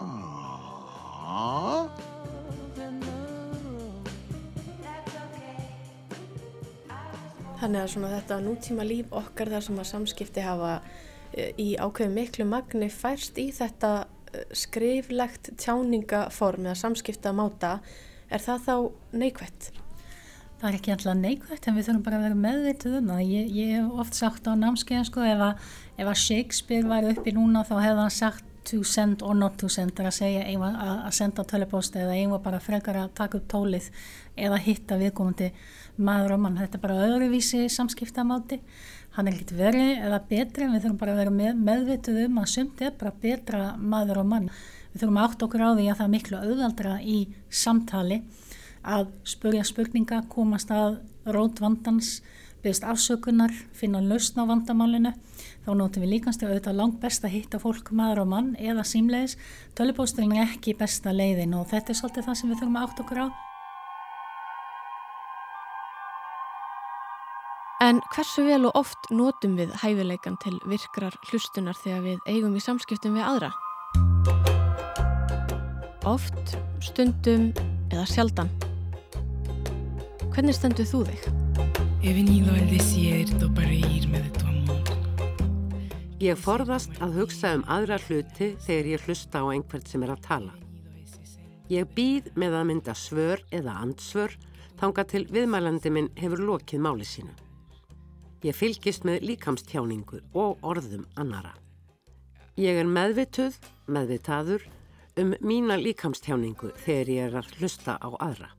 J: Aww.
B: Þannig að svona þetta nútíma líf okkar þar sem að samskipti hafa e, í ákveðu miklu magni færst í þetta e, skriflegt tjáningaform eða samskipta máta, er það þá neikvægt?
C: Það er ekki alltaf neikvægt en við þurfum bara að vera meðvitið um það. Ég, hef oft sagt á námskeiðan sko ef að, ef að Shakespeare væri uppi núna þá hefði hann sagt to send or not to send er að segja að, að senda tölupósti eða einhvað bara frekar að taka upp tólið eða hitta viðkomandi maður og mann. Þetta er bara öðruvísi samskiptamáti. Hann er ekkert verið eða betri en við þurfum bara að vera með, meðvituð um að sumt er bara betra maður og mann. Við þurfum að átt okkur á því að það er miklu auðaldra í samtali að spurja spurninga, komast að rót vandans, byrjast afsökunar, finna lausn á vandamálinu. Þá nótum við líkast að auðvitað langt best að hitta fólk maður og mann eða símleiðis. Tölupóstilin er ekki besta leiðin og þetta er svolítið það sem við þurfum að átt okkur á.
B: En hversu vel og oft notum við hæfileikan til virkrar hlustunar þegar við eigum í samskiptum við aðra? Oft, stundum eða sjaldan. Hvernig stendur þú þig?
G: Ég forðast að hugsa um aðra hluti þegar ég hlusta á einhvert sem er að tala. Ég býð með að mynda svör eða andsvör þanga til viðmælandi minn hefur lokið máli sínu. Ég fylgist með líkamstjáningu og orðum annara. Ég er meðvituð, meðvitaður um mína líkamstjáningu þegar ég er að hlusta á aðra.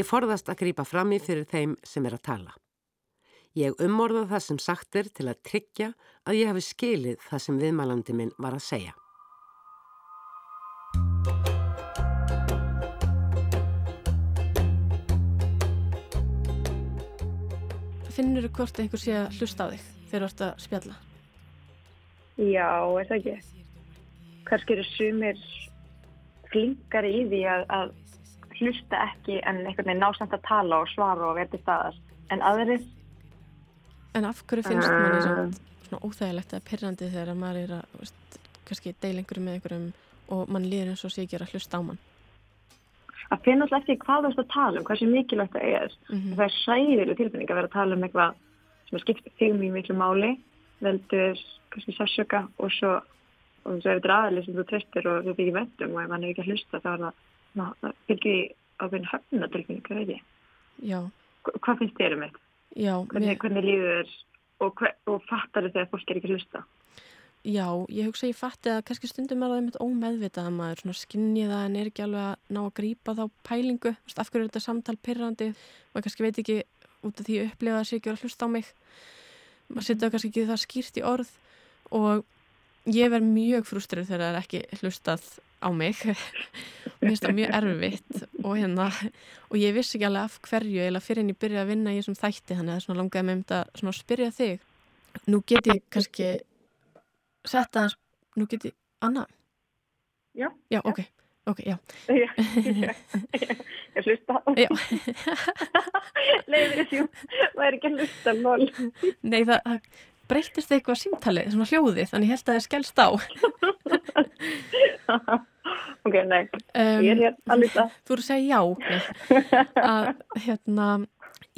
G: Ég forðast að grýpa fram í fyrir þeim sem er að tala. Ég umorða það sem sagt er til að tryggja að ég hafi skilið það sem viðmælandi minn var að segja.
B: Finnur þú hvort einhver sé að hlusta á þig þegar þú ert að spjalla?
H: Já, er það ekki? Kannski eru sumir flinkari í því að, að hlusta ekki en einhvern veginn násamt að tala og svara og verði staðar. En aðrið?
B: En af hverju finnst uh, manni svona, svona óþægilegt að pyrrandi þegar maður er að veist, kannski deila einhverju með einhverjum og mann líður eins og sé ekki að hlusta á mann?
H: Að finna alltaf eftir hvað þú ert að tala um, hvað sem mikilvægt það er. Mm -hmm. Það er sæðileg tilfinning að vera að tala um eitthvað sem skiptir þig mjög miklu máli, veldur kannski sársöka og svo og þess að þetta er aðalið sem þú tristir og þú byggir vendum og ef hann er ekki að hlusta þá er það, það fylgir ábyrgin höfna tilfinningar, veit ég.
B: Já.
H: Hvað finnst þér um þetta?
B: Já.
H: Hvernig, mér... hvernig líður og, hver, og fattar þið þegar fólk er ekki að hlusta?
B: Já, ég hugsa ég fatti að kannski stundum er það einmitt ómeðvitað að maður svona skinnið það en er ekki alveg að ná að grýpa þá pælingu, af hverju er þetta samtal pyrrandi ég kannski veit ekki út af því upplifa að það sé ekki að hlusta á mig maður setja kannski ekki það skýrt í orð og ég verð mjög frústrið þegar það er ekki hlustað á mig og mér finnst það mjög erfitt og hérna og ég vissi ekki alveg af hverju eða fyrir en ég byrja að vinna í þessum þætti þannig að það langaði með um þetta að spyrja þig nú get ég kannski setta hans, nú get ég Anna?
H: Já.
B: Já, ok, ok, já.
H: Já, já, ég hlusta.
B: Já.
H: Nei, það er ekki að hlusta.
B: Nei, það breytist eitthvað símtalið, svona hljóðið, þannig held að það er skellst á.
H: ok, nei, um, ég er hér að hlusta.
B: Þú eru að segja já, að hérna,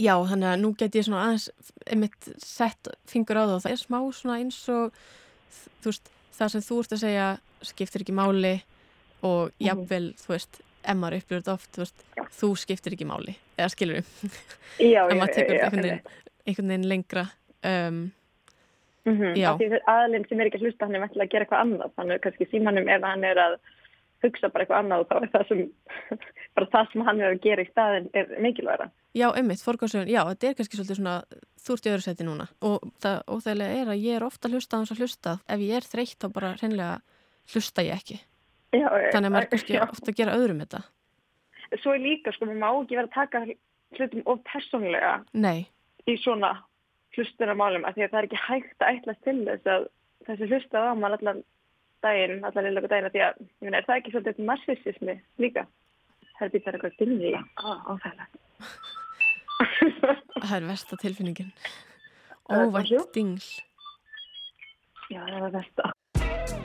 B: já, þannig að nú get ég svona aðeins, einmitt sett fingur á það og það er smá svona eins og þú veist, það sem þú ert að segja skiptir ekki máli og mhm. jafnvel, mm. þú veist, ef maður upplifur þetta oft, þú veist, þú skiptir ekki máli eða skilur við
H: ef
B: maður tekur þetta einhvern veginn lengra um,
H: mm -hmm. já aðlinn sem er ekki að hlusta hann er með að gera eitthvað annað, þannig að kannski símanum ef hann er að hugsa bara eitthvað annað og þá er það sem bara það sem hann er að gera í staðin er mikilværa
B: Já, einmitt, forgáðsögun, já, þetta er kannski svolítið svona þú ert í öðru seti núna. Og það óþægilega er að ég er ofta að hlusta á þess að hlusta ef ég er þreytt þá bara hreinlega hlusta ég ekki.
H: Já,
B: þannig að maður kannski ofta að gera öðrum þetta.
H: Svo er líka, sko, maður má ekki vera að taka hlutum of personlega
B: Nei.
H: í svona hlustunarmálum af því að það er ekki hægt að ætla til þess að þessi hlusta á maður allan daginn, allan lilla daginn að því að, meina, er það ekki svolítið marsisismi líka? Það er eitthvað dynni, áþægilegt
B: Það er versta tilfinningin. Óvægt dingl.
H: Já, það er versta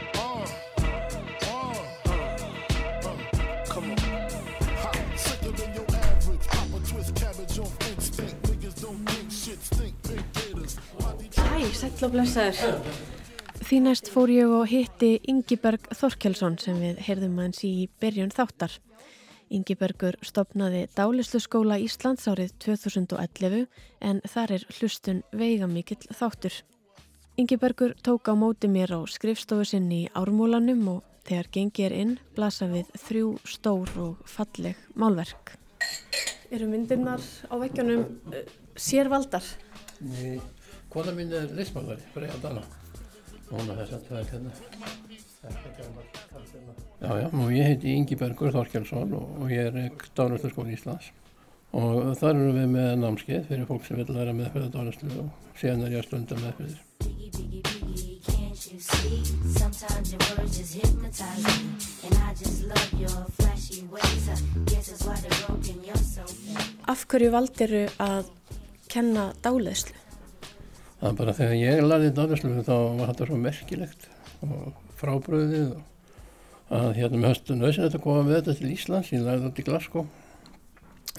B: Hæ, sætla og blessaður Því næst fór ég og hitti Ingiberg Þorkelsson sem við heyrðum hans í byrjun þáttar Ingibergur stopnaði Dálislu skóla Íslands árið 2011 en þar er hlustun veigamikill þáttur. Ingibergur tók á móti mér á skrifstofu sinn í ármúlanum og þegar gengið er inn blasa við þrjú stór og falleg málverk. Eru myndirnar á vekkjanum uh, sérvaldar?
A: Nei, kona mín er leysmálari, Freyja Dana. Hún er þess að það er hérna. Já, já, og ég heiti Ingi Bergur Þorkjálsson og ég er dánasturskóli Íslands og þar eru við með námskeið fyrir fólk sem vil læra meðferða dánastur og síðan er ég að stunda meðferðir.
B: Af hverju valdiru að kenna dáleðslu?
A: Það er bara þegar ég lærði dáleðslu þá var þetta svo merkilegt og frábröðið að hérna með höstu nöðsinn þetta koma með þetta til Íslands, ég lagði þetta í Glasgow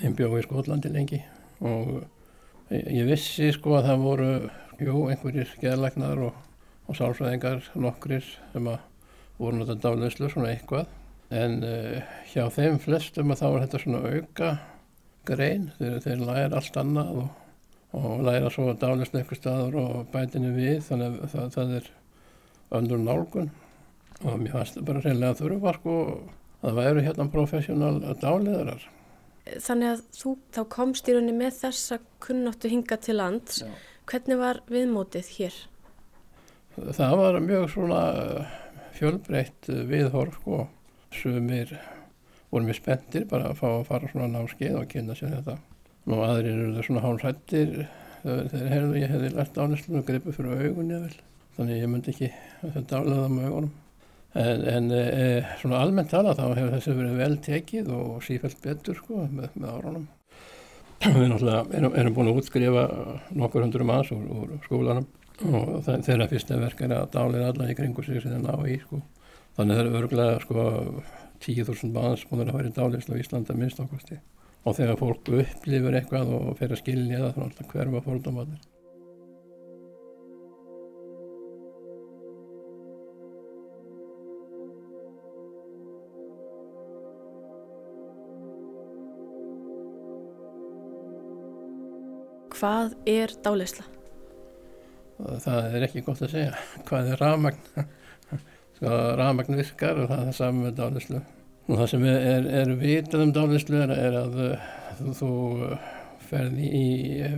A: ég bjóði í Skotlandi lengi og ég vissi sko að það voru jú, einhverjir geðlæknar og, og sálfræðingar nokkrir sem að voru náttúrulega dálæslu svona eitthvað en uh, hjá þeim flestum að þá er þetta svona auka grein þegar þeir læra allt annað og, og læra svo dálæslu eitthvað staður og bætinu við þannig að það, það er öndur nálgun og mér fannst það bara reynilega þurfa sko að það væru hérna professional dáliðarar.
B: Þannig að þú þá komst í rauninni með þessa kunnáttu hinga til lands. Já. Hvernig var viðmótið hér?
A: Það var mjög svona fjölbreytt viðhorf sko. Sumir voru mjög spenntir bara að fá að fara svona námskeið og kynna sér þetta. Nú aðrir eru það svona hálfrættir þegar herðu ég hefði lært áneslu og gripu fyrir augun ég vel. Þannig ég myndi ekki þetta álega með augunum. En, en e, svona almennt tala þá hefur þessi verið vel tekið og sífælt betur sko með, með árunum. Við náttúrulega erum, erum búin að útskrifa nokkur hundur manns úr, úr skólanum og þeirra fyrsta verk er að dálega alla í kringu sig sem það ná í sko. Þannig þeir eru örglega sko 10.000 manns búin að vera í dálislu á Íslanda minnst okkursti. Og þegar fólk upplifur eitthvað og fer að skilja það þá er alltaf hverfa fórdámaður.
B: Hvað er dálisla?
A: Það er ekki gott að segja. Hvað er rafmagn? Sko, rafmagn virkar og það er saman með dálislu. Og það sem er, er vitað um dálislu er, er að þú, þú ferði í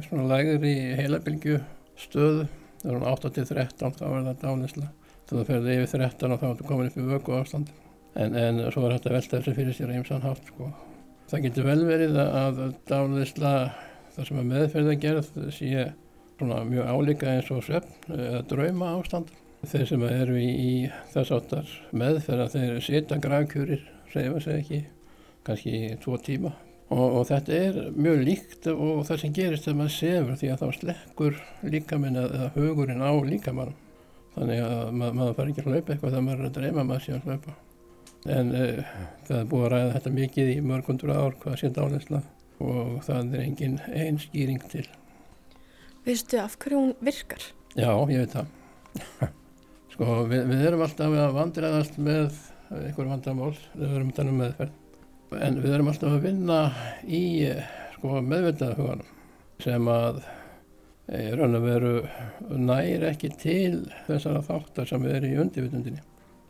A: svona lægri heilabilgju stöðu. Það er 8-13 þá er það dálisla. Þú ferði yfir 13 og þá er það komin upp í vöku ástand. En, en svo er þetta velta þessu fyrir sér hann hátt. Sko. Það getur vel verið að dálisla það sem er meðferð að gera sé svona mjög álíka eins og svefn eða drauma ástand. Þeir sem eru í, í þess áttar meðferð að þeir setja gravkjúrir, reyfa sig ekki, kannski tvo tíma. Og, og þetta er mjög líkt og það sem gerist þegar maður sefur því að þá slekkur líkaminn eða hugurinn á líkamann. Þannig að mað, maður fara ekki að hlaupa eitthvað þegar maður er að dreyma maður sé að hlaupa. En uh, það er búið að ræða þetta mikið í mörgundur ár hvað sé dálisla og það er engin einn skýring til.
B: Vistu af hverju hún virkar?
A: Já, ég veit það. sko, við, við erum alltaf að vandræðast með einhver vandamál, við erum þannig meðferð. En við erum alltaf að vinna í sko, meðvitaðhuganum sem að er raun að veru nær ekki til þessara þáttar sem erum í undirvitundinni.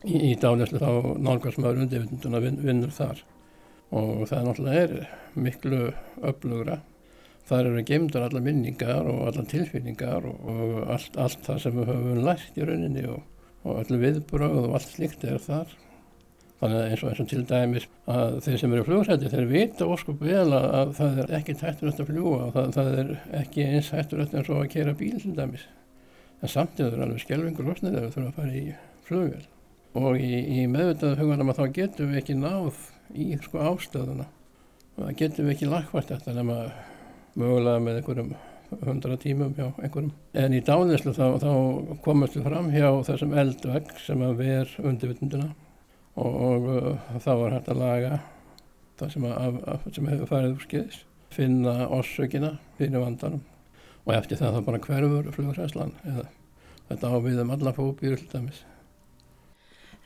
A: Í, í dálislu þá nálgast maður undirvitunduna vin, vinnur þar og það náttúrulega er miklu öflugra. Það eru geimdar alla minningar og alla tilfinningar og, og allt, allt það sem við höfum lært í rauninni og, og allir viðbröð og allt slikt er þar. Þannig eins og eins og til dæmis að þeir sem eru flugsæti þeir vita óskup vel að, að það er ekki hætturögt að fljúa og það, það er ekki eins hætturögt eins og að kera bíl til dæmis. En samtíð er alveg skjelvingur losnið þegar við þurfum að fara í flugvel. Og í, í meðvitaðu hugunum að þá getum við ekki náð í sko ástöðuna það getum við ekki lagfært þetta nema mögulega með einhverjum hundra tímum hjá einhverjum en í dánislu þá, þá komast við fram hjá þessum eldvegg sem að ver og, uh, þá var hægt að laga það sem, að, að, sem hefur farið úr skeiðis finna orsökina fyrir vandanum og eftir það þá bara hverfur flugursæslan eða þetta áviðum alla fóbýr til dæmis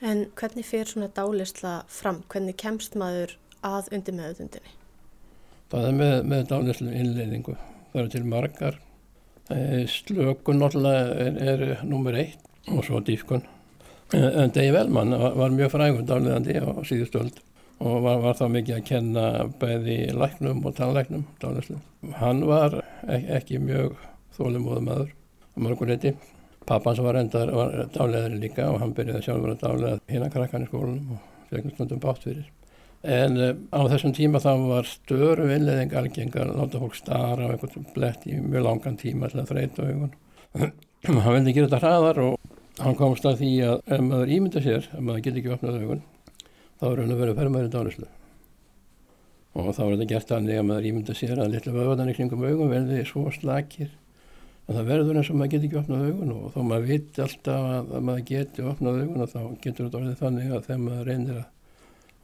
B: En hvernig fyrir svona dálisla fram? Hvernig kemst maður að undir meðutundinni?
A: Það er með, með dálislu innleiðingu. Það eru til margar. Slökun náttúrulega er, er nummer eitt og svo dýfkun. En Dave Wellman var, mjög frægur dáliðandi á síðustöld og var, var þá mikið að kenna bæði læknum og tannlæknum dálislu. Hann var ek, ekki mjög þólumóðu maður á mörguleiti Pappans var endar dálegaðri líka og hann byrjaði sjálfur að dálega hérna krakkan í skólanum og fegna stundum bátt fyrir. En uh, á þessum tíma þá var störu innleðing algengar að láta fólk stara á einhvern blett í mjög langan tíma til að þreita augun. hann vildi gera þetta hraðar og hann komst að því að ef maður ímynda sér, ef maður getur ekki opnað augun, þá er hann að vera fermaður í dálislu. Og þá er þetta gert þannig að maður ímynda sér að litla vöðan í kringum augun verði svo slakir en það verður eins og maður getur ekki opnað augun. Og þó maður viti alltaf að, að maður getur opnað augun og þá getur þetta orðið þannig að þegar maður reynir að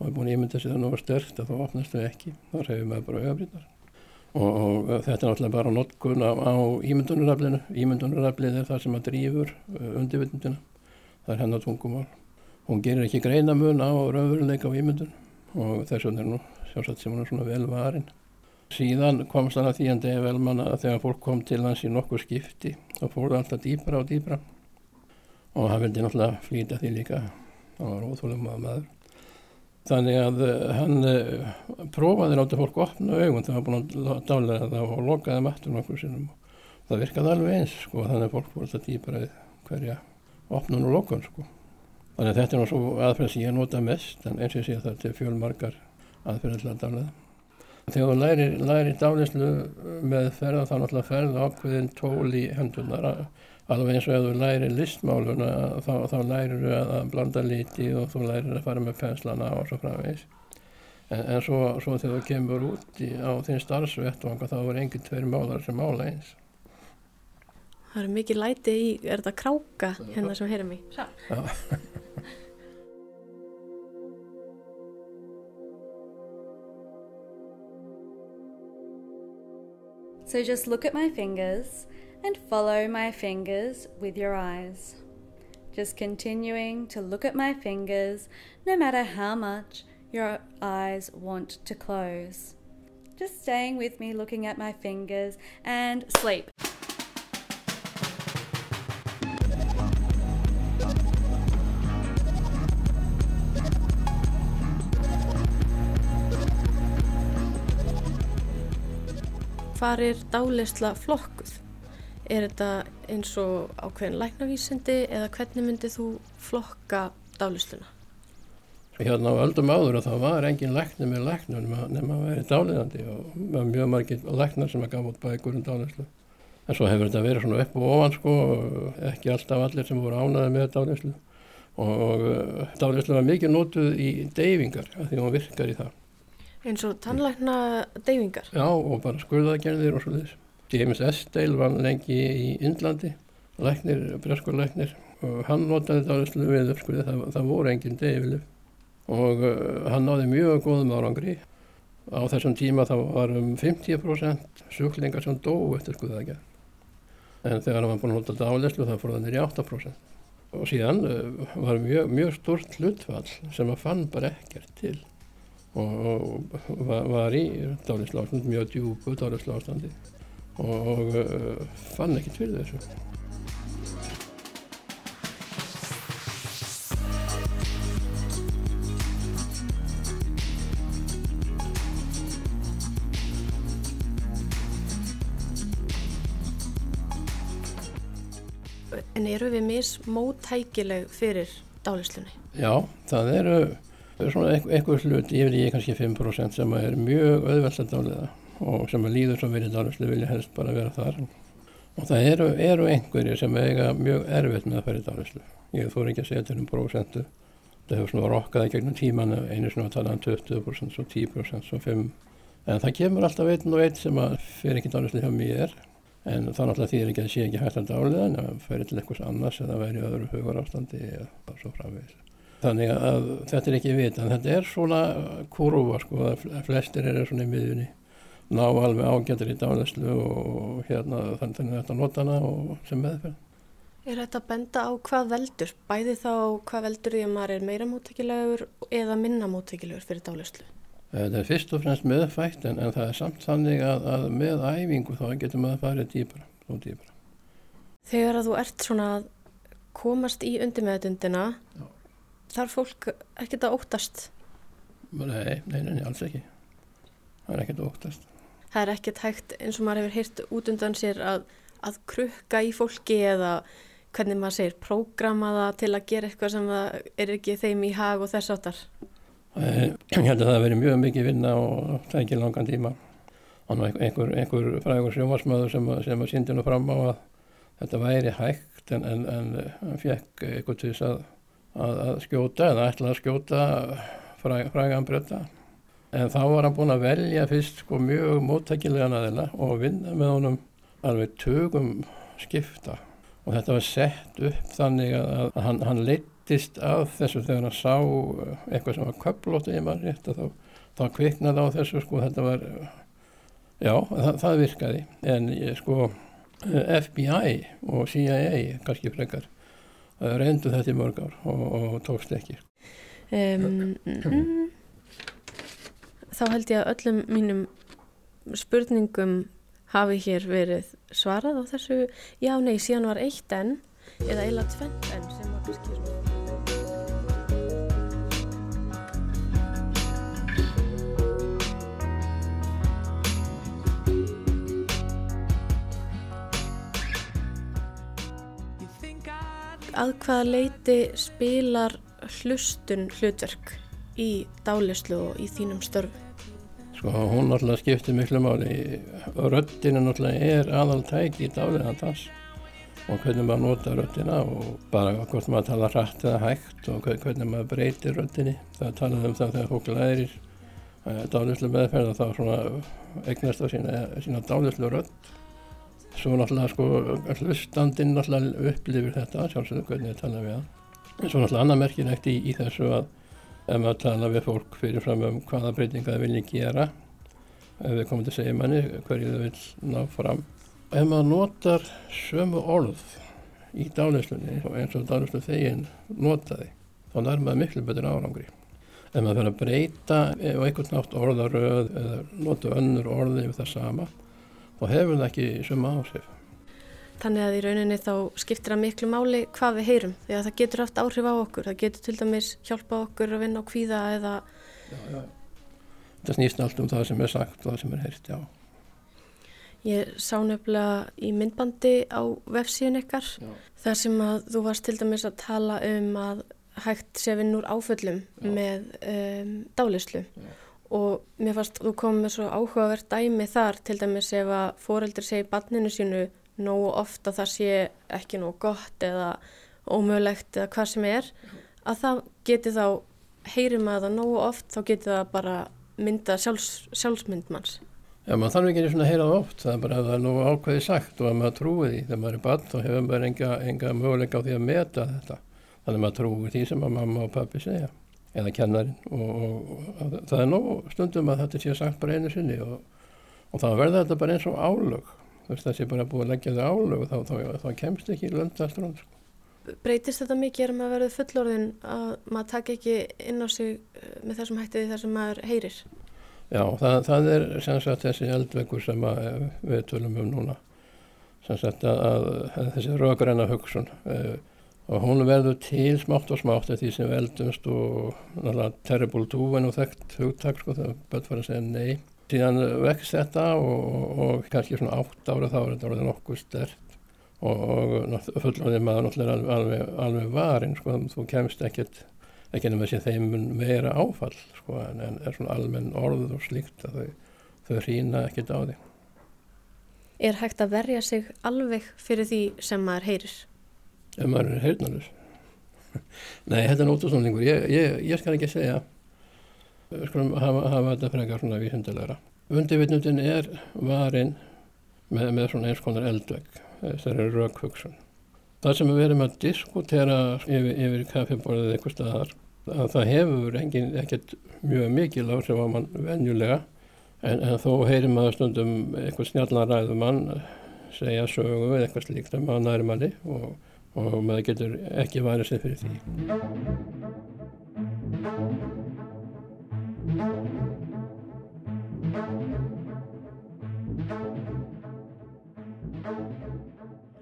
A: og er búin að ímynda sig það nú að stört að þá opnast þau ekki, þá reyfir maður bara augabrýtar og, og þetta er náttúrulega bara notkun á, á ímyndunaraflinu. Ímyndunaraflið er það sem að drýfur uh, undirvitundina, það er hennar tungumál. Hún gerir ekki greinamun á raunveruleika á ímyndun. Og þess vegna er nú sjálfsagt sem hún er svona vel varin. Síðan komst hann að því að Dave Elman að þegar fólk kom til hans í nokkur skipti þá fór það alltaf dýbra og dýbra og hann vildi náttúrulega flýta því líka, hann var óþólum að maður. Þannig að uh, hann uh, prófaði láta fólk opna augun þegar hann var búin að dálega það og lokaði mattur nokkur sinnum. Það virkaði alveg eins sko þannig að fólk voru alltaf dýbara hverja opnun og lokun sko. Þannig að þetta er náttúrulega aðferð sem ég nota mest en eins og ég sé það til fjölmarkar aðferð til að dálega þegar þú læri, læri dálislu með ferða þá náttúrulega ferða ákveðin tól í hendunar alveg eins og ef þú læri listmáluna þá, þá lærir þú að blanda líti og þú lærir að fara með penslana og svo framvegs en, en svo, svo þegar þú kemur út í, á þinn starfsvettvanga þá er enginn tveir málar sem mála eins.
B: Það eru mikið læti í, er þetta kráka hérna sem heyrum í?
A: Já.
K: So just look at my fingers and follow my fingers with your eyes. Just continuing to look at my fingers no matter how much your eyes want to close. Just staying with me, looking at my fingers, and sleep.
B: Hvar er dálisla flokkuð? Er þetta eins og ákveðin læknavísindi eða hvernig myndið þú flokka dálisluna?
A: Hérna á öldum áður og það var engin lækni með læknum nema að veri dáliðandi og mjög margir læknar sem að gafa út bækur um dálislu. En svo hefur þetta verið svona upp og ofan sko, ekki alltaf allir sem voru ánaði með dálislu og, og dálislu var mikið nótuð í deyfingar því hún virkar í það.
B: Eins og tannlækna deyfingar?
A: Já og bara skurðagerðir og svo þess. James Estill var lengi í Indlandi, læknir, breskurlæknir og hann notaði dálislu við uppskurði, það, það voru engin deyfilif og uh, hann náði mjög góðum árangri. Á þessum tíma þá var um 50% sjúklingar sem dó eftir skuðaðgerð. En þegar hann var búin að nota dálislu þá fór það nýri 8%. Og síðan uh, var mjög, mjög stort hlutfall sem að fann bara ekkert til og var, var í dálislu ástand, mjög djúbu dálislu ástandi og, uh, fann ekkert fyrir þessu.
B: En eru við mismótækileg fyrir dálislunni?
A: Já, það eru svona einhver hlut yfir í kannski 5% sem er mjög auðvelt að dáliða og sem að líður svo verið dálislu vilja helst bara vera þar. Og það eru, eru einhverjir sem eiga mjög erfitt með að færi dálislu. Ég þór ekki að segja til um prosentu. Það hefur svona rokkaði gegnum tíman einu svona að tala um 20%, svo 10%, svo 5%. En það kemur alltaf einn og einn sem að fyrir ekki dálislu hjá mér en þá náttúrulega þýðir ekki að sé ekki hægt að dáliða en að færi til eitthvað annars eða væri öðru hugur ástandi eða svo framvegis. Þannig að þetta er ekki vita en þetta er svona kurva sko að flestir eru svona í miðjunni ná alveg ágættir í dálislu og hérna þannig að þetta nota hana og sem meðferð.
B: Er þetta að benda á hvað veldur? Bæði þá hvað veldur því að maður er meira mótækilegur eða minna mótækilegur fyrir dálislu?
A: Það er fyrst og fremst meðfætt en, en það er samt þannig að, að með æfingu þá getur maður farið dýpra og dýpra.
B: Þegar að þú ert svona að komast í undirmeðutundina þarf fólk ekkert að óttast?
A: Nei, nei, nei, alls ekki. Það er ekkert að óttast.
B: Það er ekkert hægt eins og maður hefur heyrt út undan sér að, að krukka í fólki eða hvernig maður segir prógrama það til að gera eitthvað sem er ekki þeim í hag og þess áttar.
A: Ég held að það veri mjög mikið vinna og það ekki langan tíma. Þannig einhver, einhver frægur sjómasmöður sem, sem að síndi nú fram á að þetta væri hægt en, en, en fekk eitthvað til þess að, að, að skjóta eða ætla að skjóta fræg, frægan bröta. En þá var hann búin að velja fyrst sko mjög móttækilega aðeila og vinna með honum alveg tögum skipta og þetta var sett upp þannig að, að hann, hann leittist af þessu þegar hann sá eitthvað sem var köplótt í maður rétt þá, þá kviknaði á þessu sko þetta var, já það, það virkaði en sko FBI og CIA kannski frekar reyndu þetta í mörg ár og, og tókst ekki.
B: Um, þá held ég að öllum mínum spurningum hafi hér verið svarað á þessu já, nei, síðan var eitt enn eða eila tvent enn sem var beskýrst. Að hvaða leiti spilar hlustun hlutverk í dálislu og í þínum störfu?
A: Sko hún náttúrulega skiptir miklu máli. Röddina náttúrulega er aðal tæki í dáliðan dans og hvernig maður nota röddina og bara hvort maður tala hrætt eða hægt og hvernig maður breytir röddinni. Það talaði um það þegar fólk lærir dálislu meðferð og þá svona eignast á sína, sína dálislu rödd. Svo náttúrulega sko hlustandinn náttúrulega upplifir þetta sjálfsögðu hvernig það tala við hann. Svo náttúrulega annað merkilegt í, í þessu að ef maður tala við fólk fyrirfram um hvaða breytinga það vilja gera. Ef við komum til að segja manni hverju þau vil ná fram. Ef maður notar sömu orð í dálislunni eins og dálislu þegin notaði þá nær maður miklu betur árangri. Ef maður fyrir að breyta og einhvern nátt orðaröð eða nota önnur orði við það sama þá hefur það ekki sömu áhrif
B: Þannig að í rauninni þá skiptir það miklu máli hvað við heyrum því að það getur haft áhrif á okkur. Það getur til dæmis hjálpa okkur að vinna á kvíða eða...
A: Já, já. Það snýst allt um það sem er sagt og það sem er heyrt, já.
B: Ég sá nefnilega í myndbandi á vefsíðun ykkar já. þar sem að þú varst til dæmis að tala um að hægt sé vinn úr áföllum með um, dálislu og mér fannst þú komið svo áhugavert dæmi þar til dæmis ef að fóreldri segi banninu sínu nógu oft að það sé ekki nógu gott eða ómögulegt eða hvað sem er að það geti þá, heyrim að það nógu oft þá geti það bara mynda sjálfs, sjálfsmyndmanns
A: Já, maður þarf ekki að heyra það oft það er bara að það er nógu ákveði sagt og að maður trúi því. Þegar maður er bann þá hefur maður enga, enga möguleika á því að meta þetta. Þannig að maður trúi því sem að mamma og pappi segja eða kennarinn. Og, og, og það er nógu stundum að þetta sé sagt bara einu sinni og, og þá verður þetta bara eins og álög veist, það sé bara búið að leggja það álög þá, þá, þá, þá kemst ekki löndastrón sko.
B: Breytist þetta mikið er maður verið fullorðin að maður takk ekki inn á sig eh, með þessum hættið þar sem maður heyrir?
A: Já, það, það er sem sagt þessi eldveikur sem að, eh, við tölum um núna sem sagt að, að, að þessi rögræna hugsun uh, og hún verður til smátt og smátt eftir því sem við eldumst og náttúrulega terrible two en og þekkt hugtak sko það börn fara að segja nei síðan vext þetta og, og, og kannski svona átt ára þá er þetta orðið nokkuð stert og, fullorðið maður náttúrulega alveg, alveg, alveg varinn sko, þú kemst ekkert ekki nema sem þeim mun vera áfall sko, en, en er svona almenn orð og slíkt að þau, þau hrína ekkert á því.
B: Er hægt að verja sig alveg fyrir því sem maður heyrir?
A: Ef maður er heyrnalus? Nei, þetta er nótusónlingur, ég, ég, ég skal ekki segja við skulum hafa, hafa þetta frekar svona vísindilegra. Undirvitnundin er varinn með, með svona eins konar eldvegg, þessari raukhugsun. Það sem við erum að diskutera yfir, yfir kaffiborðið eitthvað staðar, að það hefur engin, ekkert mjög mikil á mann venjulega, en, en þó heyrir maður stundum eitthvað snjallan ræðumann segja sögu eða eitthvað slíkt að næri manni og, og maður getur ekki værið sér fyrir því.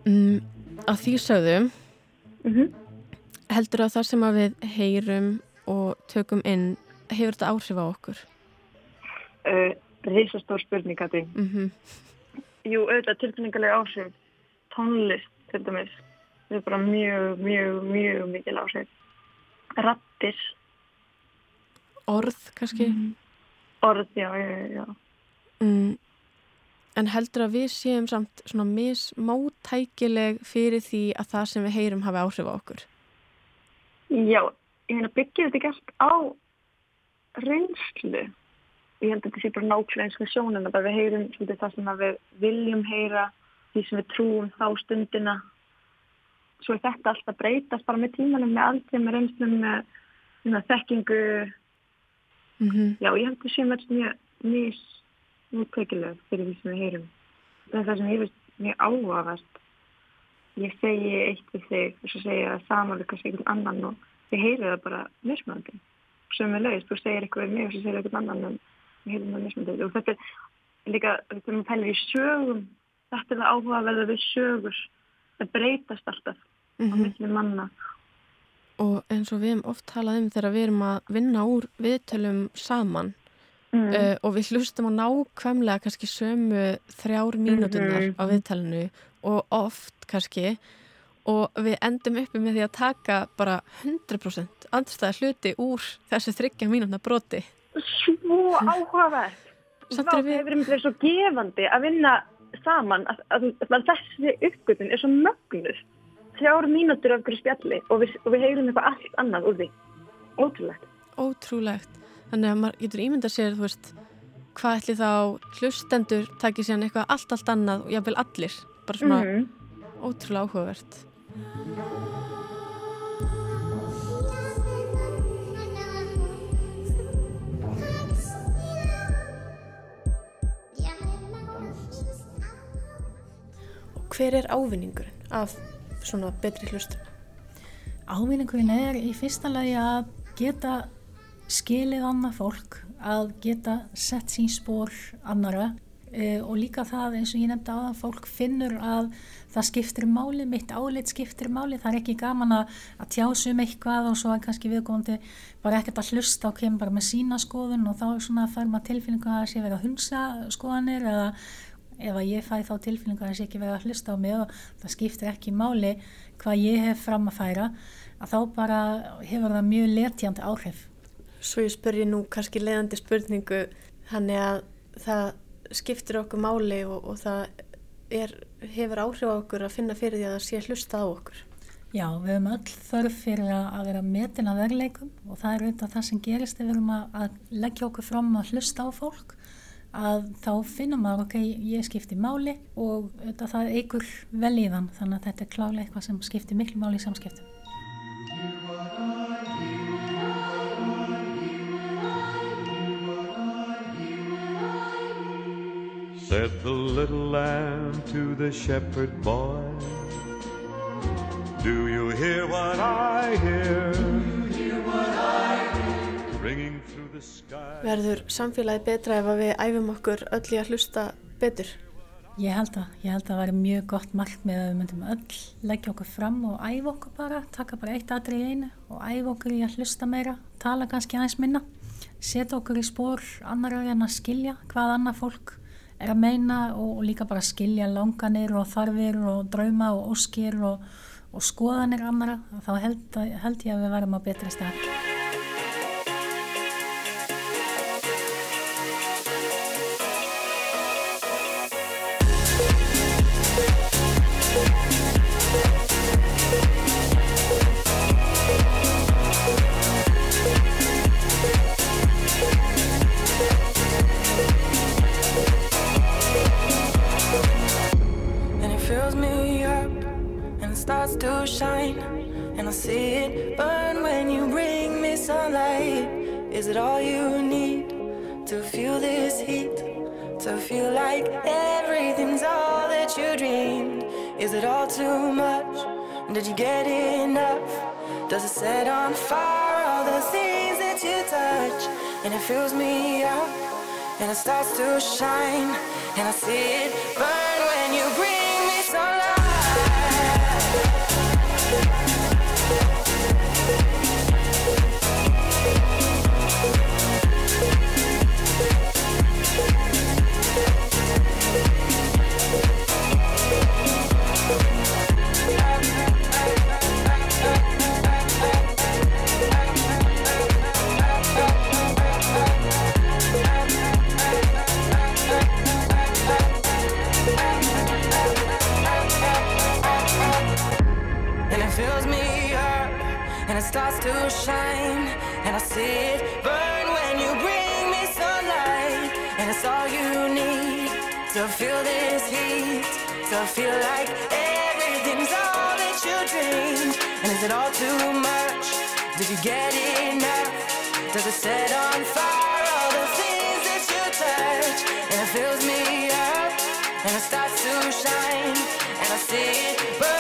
B: Mm, að því sögðu
H: mm -hmm.
B: heldur að það sem að við heyrum og tökum inn hefur þetta áhrif á okkur?
H: Uh, Rísastór spurning Kati
B: mm -hmm.
H: Jú, auðvitað tilfinningarlega áhrif tónlist til dæmis það er bara mjög, mjög, mjög mikil áhrif rattir
B: Orð kannski?
H: -hmm. Orð, já, já, já
B: mm, En heldur að við séum samt svona mismóttækileg fyrir því að það sem við heyrum hafi áhrif á okkur?
H: Já, ég hef byggið þetta ekki allt á reynslu. Ég held að þetta sé bara nákvæmlega eins og sjónum að við heyrum svolítið það sem við viljum heyra, því sem við trúum þá stundina. Svo er þetta alltaf breytast bara með tímanum, með aldrei, með reynslum, með, með þekkingu.
B: Mm -hmm.
H: Já, ég held að sé mjög mis útvekileg fyrir því sem við heyrum. Það er það sem veist mjög áhugavert. Ég segi eitt við þig og svo segja það saman við kannski einhvern annan og þið heyrið það bara mismöndi. Sem er leiðist, þú segir eitthvað við mig og svo segir einhvern annan en við heyrum það mismöndi. Og þetta er líka, þetta er að pæla í sögum, þetta er það áhugaverða við sögur. Það breytast alltaf mm -hmm. á
B: Mhm.
H: millin manna.
B: Og eins og við hefum oft talað um þegar við erum að vinna úr viðtölum saman
H: Mm.
B: uh, og við hlustum á nákvæmlega kannski sömu þrjár
H: Mhm.
B: á viðtalinu og oft kannski og við endum uppi með því að taka bara 100% andstæða hluti úr þessu þryggja mínúna broti.
H: Svo áhugavert.
B: Erum við-
H: hefur verið svo gefandi að vinna saman að, að, að þessi uppgötun er svo mögnuð. Þrjár mínútur af hverju spjalli og við, og við heyrum eitthvað allt annað úr því. Ótrúlegt.
B: Ótrúlegt. Þannig að maður getur ímyndað sér, þú veist, hvað ætli þá hlustendur takir síðan eitthvað allt, allt annað og jáfnvel allir. Bara svona
H: Mhm.
B: ótrúlega áhugavert. Og hver er ávinningurinn af svona betri hlustun?
C: Ávinningurinn er í fyrsta lagi að geta skilið annað fólk, að geta sett sín spór annara e, og líka það eins og ég nefndi aðan fólk finnur að það skiptir máli, mitt álit skiptir máli, það er ekki gaman að, að tjásu um eitthvað og svo er kannski viðkomandi bara ekkert að hlusta og kemur bara með sína skoðun og þá er svona að fær maður tilfinningu að sé verið að hunsa skoðanir eða ef að ég fæ þá tilfinningu að það sé ekki verið að hlusta á mig og það skiptir ekki máli hvað ég hef fram að færa að þá bara hefur það mjög letjandi áhrif.
B: Svo ég spurði nú kannski leiðandi spurningu þannig að það skiptir okkur máli og, og það er, hefur áhrif á okkur að finna fyrir því að það sé hlusta á okkur.
C: Já, við höfum öll þörf fyrir að vera metin að verleikum og það er auðvitað það sem gerist ef við að, að leggja okkur fram að hlusta á fólk að þá finnum maður, ok, ég skipti máli og auðvitað það eigur vel í þann þannig að þetta er klálega eitthvað sem skiptir miklu máli í samskiptum.
L: Said the little lamb to the shepherd boy, Do you hear what I hear? Ringing through the sky.
B: Verður samfélagi betra ef við æfum okkur öll í að hlusta betur?
C: Ég held að, ég held að það væri mjög gott markmið að við myndum öll leggja okkur fram og æfa okkur bara, taka bara eitt aðri í einu og æfa okkur í að hlusta meira, tala kannski aðeins minna, setja okkur í spór annar en að skilja hvað annað fólk er að meina og, og líka bara skilja langanir og þarfir og drauma og óskir og, og skoðanir annara, þá held, held ég að við verðum á betri stað.
M: And it fills me up and it starts to shine and I see it burn when you bring me up and it starts to shine and I see it burn when you bring me sunlight and it's all you need to feel this heat to feel like everything's all that you dreamed and is it all too much? Did you get enough? Does it set on fire all the things that you touch? And it fills me up and it starts to shine and I see it burn